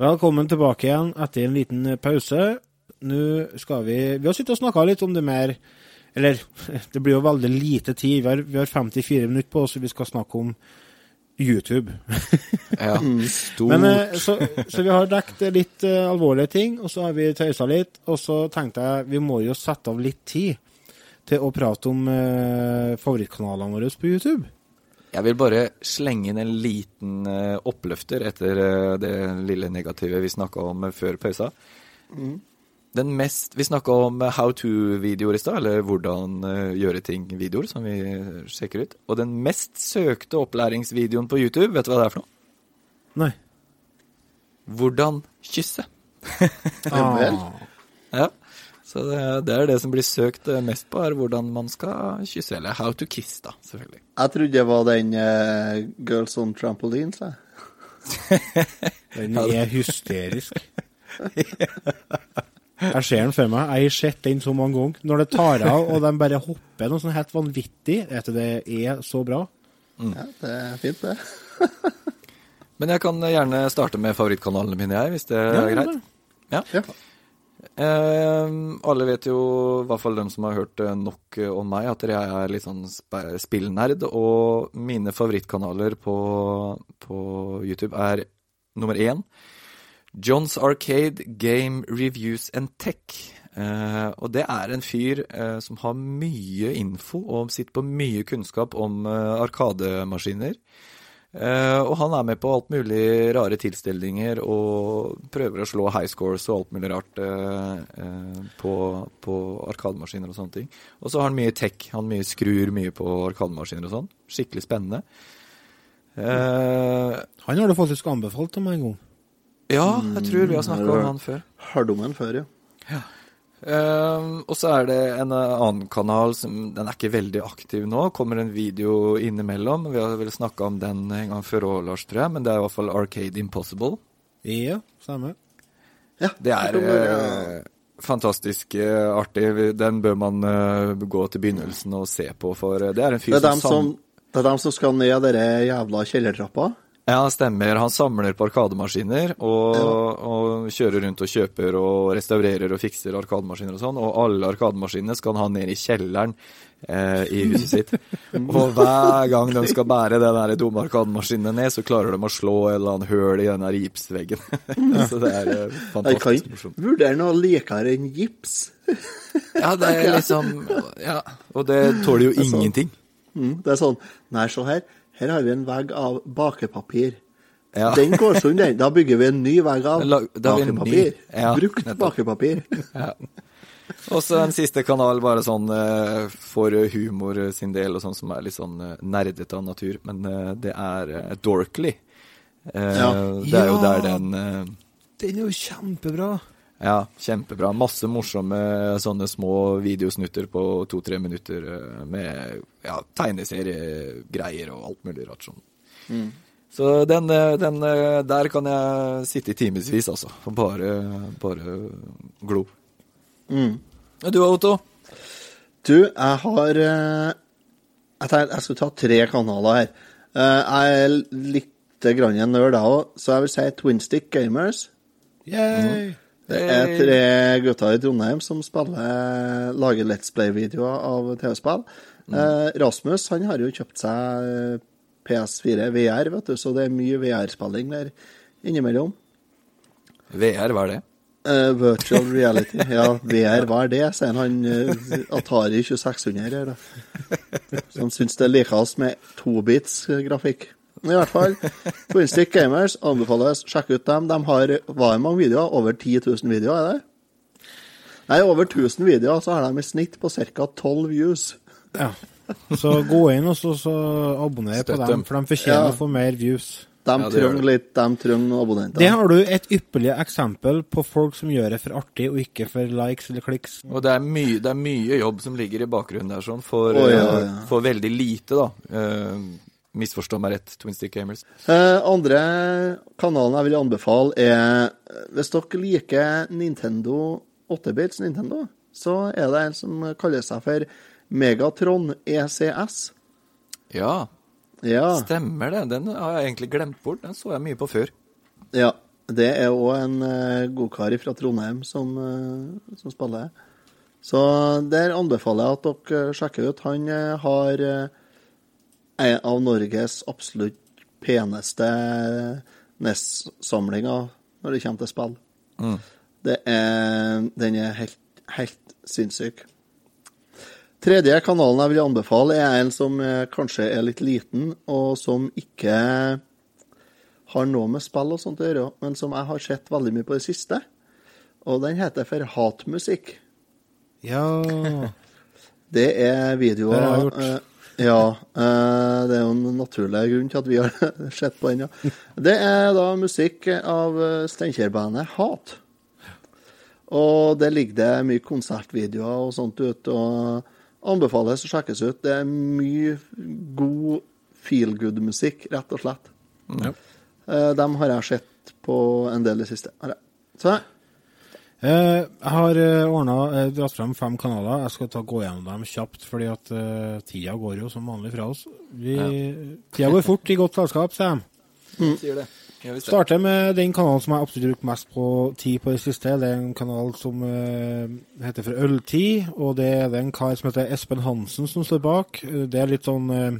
Velkommen tilbake igjen etter en liten pause. Nå skal vi Vi har sittet og snakka litt om det mer Eller, [LAUGHS] det blir jo veldig lite tid. Vi har, vi har 54 minutter på oss, og vi skal snakke om YouTube. [LAUGHS] Ja, stort. Men, eh, så, så vi har dekket litt uh, alvorlige ting, og så har vi tøysa litt. Og så tenkte jeg vi må jo sette av litt tid til å prate om uh, favorittkanalene våre på YouTube. Jeg vil bare slenge inn en liten eh, oppløfter etter eh, det lille negative vi snakka om eh, før pausa. Den mest Vi snakka om how to-videoer i stad, eller hvordan gjøre ting-videoer, som vi sjekker ut. Og den mest søkte opplæringsvideoen på YouTube, vet du hva det er for noe? Nei. hvordan kysse. [LAUGHS] Ja vel. Ah. Ja. Så det, det er det som blir søkt eh, mest på, er hvordan man skal kysse. Eller how to kiss, da, selvfølgelig. Jeg trodde det var den uh, Girls on Trampolines, jeg. [LAUGHS] Den er hysterisk. Jeg ser den for meg. Jeg har sett den så mange ganger. Når det tar av, og de bare hopper noe sånn helt vanvittig. Vet du, det er så bra. Ja, det er fint, det. [LAUGHS] Men jeg kan gjerne starte med favorittkanalene mine, jeg, hvis det er Ja, greit. Ja. Ja. Eh, alle vet jo, i hvert fall dem som har hørt eh, nok eh, om meg, at jeg er litt sånn spillnerd. Og mine favorittkanaler på, på YouTube er nummer én Johns Arcade Game Reviews and Tech. Eh, og det er en fyr eh, som har mye info og sitter på mye kunnskap om eh, arkademaskiner. Eh, og han er med på alt mulig rare tilstelninger og prøver å slå high scores og alt mulig rart eh, eh, på, på arkademaskiner og sånne ting. Og så har han mye tech. Han mye skrur mye på arkademaskiner og sånn. Skikkelig spennende. Uh, Han har du faktisk anbefalt om en gang. ja, jeg tror vi har snakka om han før. Hørt om han før, ja. ja. Ehm, og så er det en annen kanal som Den er ikke veldig aktiv nå. Kommer en video innimellom. Vi har vel snakka om den en gang før òg, Lars, tror jeg. Men det er i hvert fall Arcade Impossible. Ja, samme. ja Det er ja. eh, fantastisk uh, artig. Den bør man eh, gå til begynnelsen og se på, for det er en fyr Det er som, som, det er dem som skal ned denne jævla kjellertrappa? Ja, stemmer. Han samler på arkademaskiner og, og kjører rundt og kjøper og restaurerer og fikser arkademaskiner og sånn. Og alle arkademaskinene skal han ha ned i kjelleren eh, i huset sitt. og hver gang de skal bære den der dumme arkademaskinen ned, så klarer de å slå en eller annen høl i den der gipsveggen. [LAUGHS] så det er eh, Jeg kan fantastisk morsomt. vurdere noe likere enn gips. Ja, det er [LAUGHS] liksom Ja, og det tåler jo ingenting. Mm, det er sånn Nei, se her. Her har vi en vegg av bakepapir. Ja. Den går sånn, den. Da bygger vi en ny vegg av bakepapir. Ja, Brukt nettopp. bakepapir. [LAUGHS] Ja. Og så en siste kanal bare sånn eh, for humor sin del, og sånn som er litt sånn eh, nerdete av natur. Men eh, det er Dorkly. Eh, Ja. Det er jo der den eh, Den er jo kjempebra. Ja, kjempebra. Masse morsomme sånne små videosnutter på to-tre minutter eh, med ja, tegneseriegreier og alt mulig rart sånn. Så den, eh, den eh, Der kan jeg sitte i timevis, altså. Og bare, bare glo. Mm. Du, Otto? Du, jeg har Jeg jeg skulle ta tre kanaler her. Eh, Jeg er litt grann en nerd, jeg òg, så jeg vil si Twinstick Gamers. Yay! Det er tre gutter i Trondheim som spiller, lager Let's Play-videoer av TV-spill. Mm. Rasmus han har jo kjøpt seg eh, PS4 VR, vet du, så det er mye VR-spilling der innimellom. VR, hva er det? Uh, virtual reality. Ja, VR, hva er det? sier han. eh, Atari 2600 her, da. Så [LAUGHS] han syns det er likest med tobits-grafikk. I hvert fall. Twinstick Gamers anbefales. Sjekk ut dem. De har hva er mange videoer? Over 10 000 videoer, er det? Nei, over 1000 videoer, så har de i snitt på ca. 12 views. Ja. Så gå inn og så, så abonner på dem, for de fortjener Ja. å få mer views. De Ja, trenger litt De trenger abonnenter. Det har du et ypperlig eksempel på folk som gjør det for artig, og ikke for likes eller kliks. Og det er, mye, det er mye jobb som ligger i bakgrunnen der, sånn, for, oh, ja, eh, ja. for veldig lite, da. Eh, misforstå meg rett, Twin Stick Gamers. Eh, andre kanalen jeg vil anbefale, er eh, Hvis dere liker Nintendo 8-bits Nintendo, så er det en som kaller seg for Megatron ECS. Ja, Ja. stemmer det. Den har jeg egentlig glemt bort. Den så jeg mye på før. ja. Det er òg en uh, godkar fra Trondheim som, eh, som spiller. Så der anbefaler jeg at dere sjekker ut. Han eh, har eh, en av Norges absolutt peneste NES-samlinger når det kommer til spill. Det er, den er helt, helt sinnssyk. Tredje kanalen jeg vil anbefale, er en som eh, kanskje er litt liten, og som ikke har noe med spill og sånt å gjøre, men som jeg har sett veldig mye på det siste. Og den heter for Hatmusikk. Ja [LAUGHS] Det er videoer Ja, eh, det er jo en naturlig grunn til at vi har [LAUGHS] sett på den, ja. Det er da musikk av eh, Steinkjer-bandet Hat. Og det ligger det mye konsertvideoer og sånt ut, og anbefales å sjekkes ut. Det er mye god feel good-musikk, rett og slett. Ja. Eh, Dem har jeg sett på en del i det siste. Så Jeg har ordnet, dratt frem fem kanaler. Jeg skal ta gå gjennom dem kjapt, fordi at uh, tida går jo som vanlig fra oss. Vi, Tida går fort i godt selskap, sier de. Sier det. Ja, visst det. Starter med den kanalen som jeg absolutt har brukt mest på tid på det siste. Det er en kanal som uh, heter for Øltid, og det er det en kar som heter Espen Hansen som står bak. Eh, Det er litt sånn eh,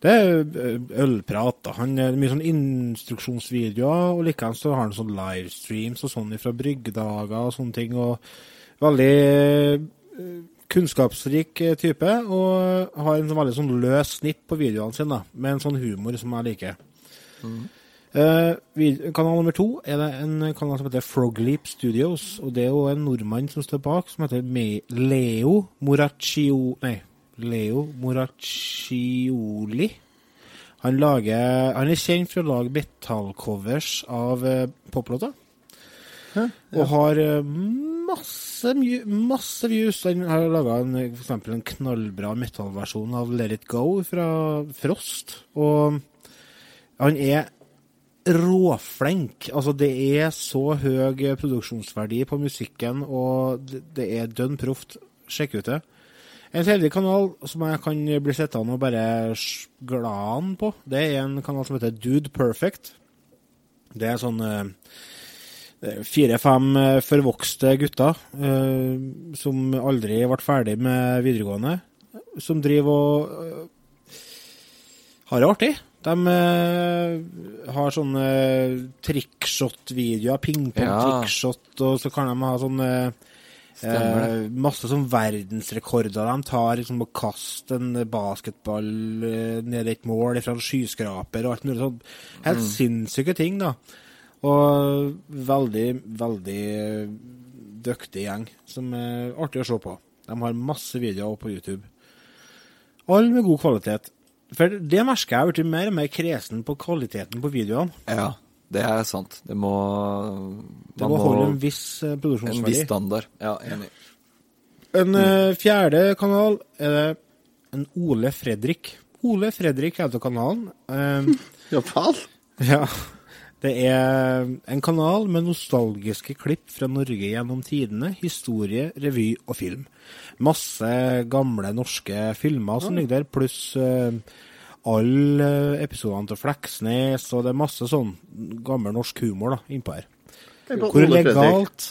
Det er eh, ølprat. da. Han er mye sånn instruksjonsvideoer, og likeens så har han sånn livestreams og sånn fra bryggedager og sånne ting. og Veldig eh, kunnskapsrik eh, type, og har en sånn veldig sånn løs snitt på videoene sine, da, med en sånn humor som jeg liker. Eh, kanal nummer to er det en kanal som heter Frogleap Studios. og Det er jo en nordmann som står bak, som heter Leo Moraccio... Nei, Leo Moraccioli. Han, lager, han er kjent for å lage metallcovers av poplåter. Ja. Og har eh, masse, masse views. Han har laga eksempel en knallbra metallversjon av Let It Go fra Frost. Og han er råflink. Altså, det er så høy produksjonsverdi på musikken, og det- det er dønn proft. Sjekk ut det. En tredje kanal som jeg kan bli sittende og bare s- glad på, det er en kanal som heter Dude Perfect. Det er sånn eh, fire-fem eh, forvokste gutter eh, som aldri ble ferdig med videregående, som driver og har det artig. De har sånne trickshot-videoer, pingpong-trickshot, og så kan de ha sånne eh, masse sånn verdensrekorder de tar, liksom å kaste en basketball eh, ned i et mål fra en skyskraper og alt mulig sånn. Helt sinnssyke ting, da. Og veldig, veldig dyktig gjeng, som er artig å se på. De har masse videoer på YouTube. Alle med god kvalitet. For det merker jeg har blitt mer og mer kresen på kvaliteten på videoene. Ja, det er sant. Det må Det må må- holde en viss produksjonsverdi. en viss standard. Ja, enig. En mm. fjerde kanal er det en Ole Fredrik. Ole Fredrik heter kanalen. Eh, [LAUGHS] ja vel? ja. Det er en kanal med nostalgiske klipp fra Norge gjennom tidene, historie, revy og film. Masse gamle norske filmer som ligger der, pluss eh, alle episodene til Fleksnes, og det er masse sånn gammel norsk humor da, innpå her. Hvor legalt,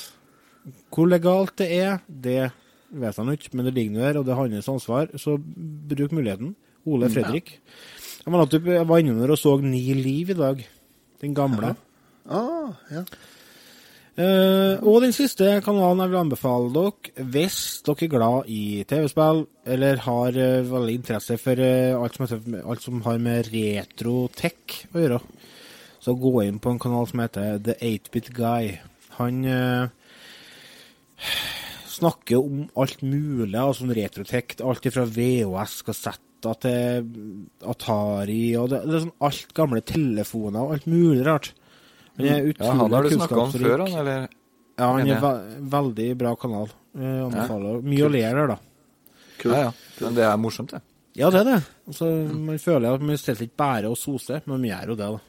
hvor legalt det er, det vet han ikke, men det ligger nå der, og det er hans ansvar, så bruk muligheten. Ole Fredrik. Jeg var inne jeg innom der og så Ni liv i dag. Den gamle. Ah, ja. Eh, og den siste kanalen jeg vil anbefale dere, hvis dere er glad i TV-spill, eller har uh, veldig interesse for uh, alt, som heter, alt som har med retro-tech å gjøre, så gå inn på en kanal som heter The 8-Bit Guy. Han snakker om alt mulig av sånn retro-tech, alt fra VHS-kassetter til Atari, og det, det er sånn alt gamle telefoner og alt mulig rart. Han er utrolig Ja, han har du snakka om før, han, eller? Ja, han er ve veldig bra kanal. Eh, anbefaler. Mye å lære der, da. Kult. Ja, ja. Men det er morsomt, det. Ja, det er det. Altså, man føler at man steller ikke bare og soser, men man gjør jo det, da.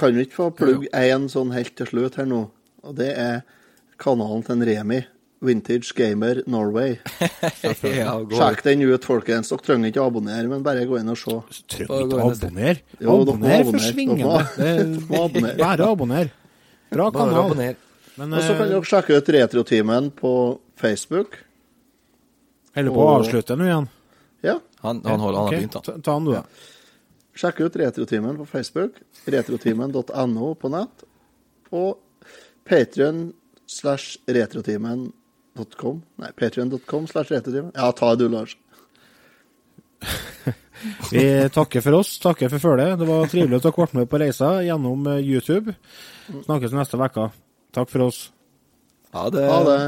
Kan vi ikke få plugg én sånn helt til slutt her nå? Og det er kanalen til en Remi. Vintage Gamer Norway. [LAUGHS] ja. Sjekk den ut, folkens. Dere trenger ikke abonnere, men bare gå inn og se. Trenger ikke å abonnere. Jo, Abonner for abonnere. Bare abonner. Bra kanal. abonner. Men Og så kan eh, dere sjekke ut Retrotimen på Facebook. holder på å avslutte nå igjen. Ja, Han, han, holder, han har begynt, han. Ta, ta den, du, da. sjekk ut Retrotimen på Facebook. Retrotimen.no på nett. Og Patrion slash retrotimen.com. Nei, patrion.com slash retrotimen. Ja, ta du, Lars. [LAUGHS] Vi takker for oss, takker for følget. Det var trivelig at dere ble med på reisa gjennom eh, YouTube. Snakkes neste uke. Takk for oss. Ha det. Ha det.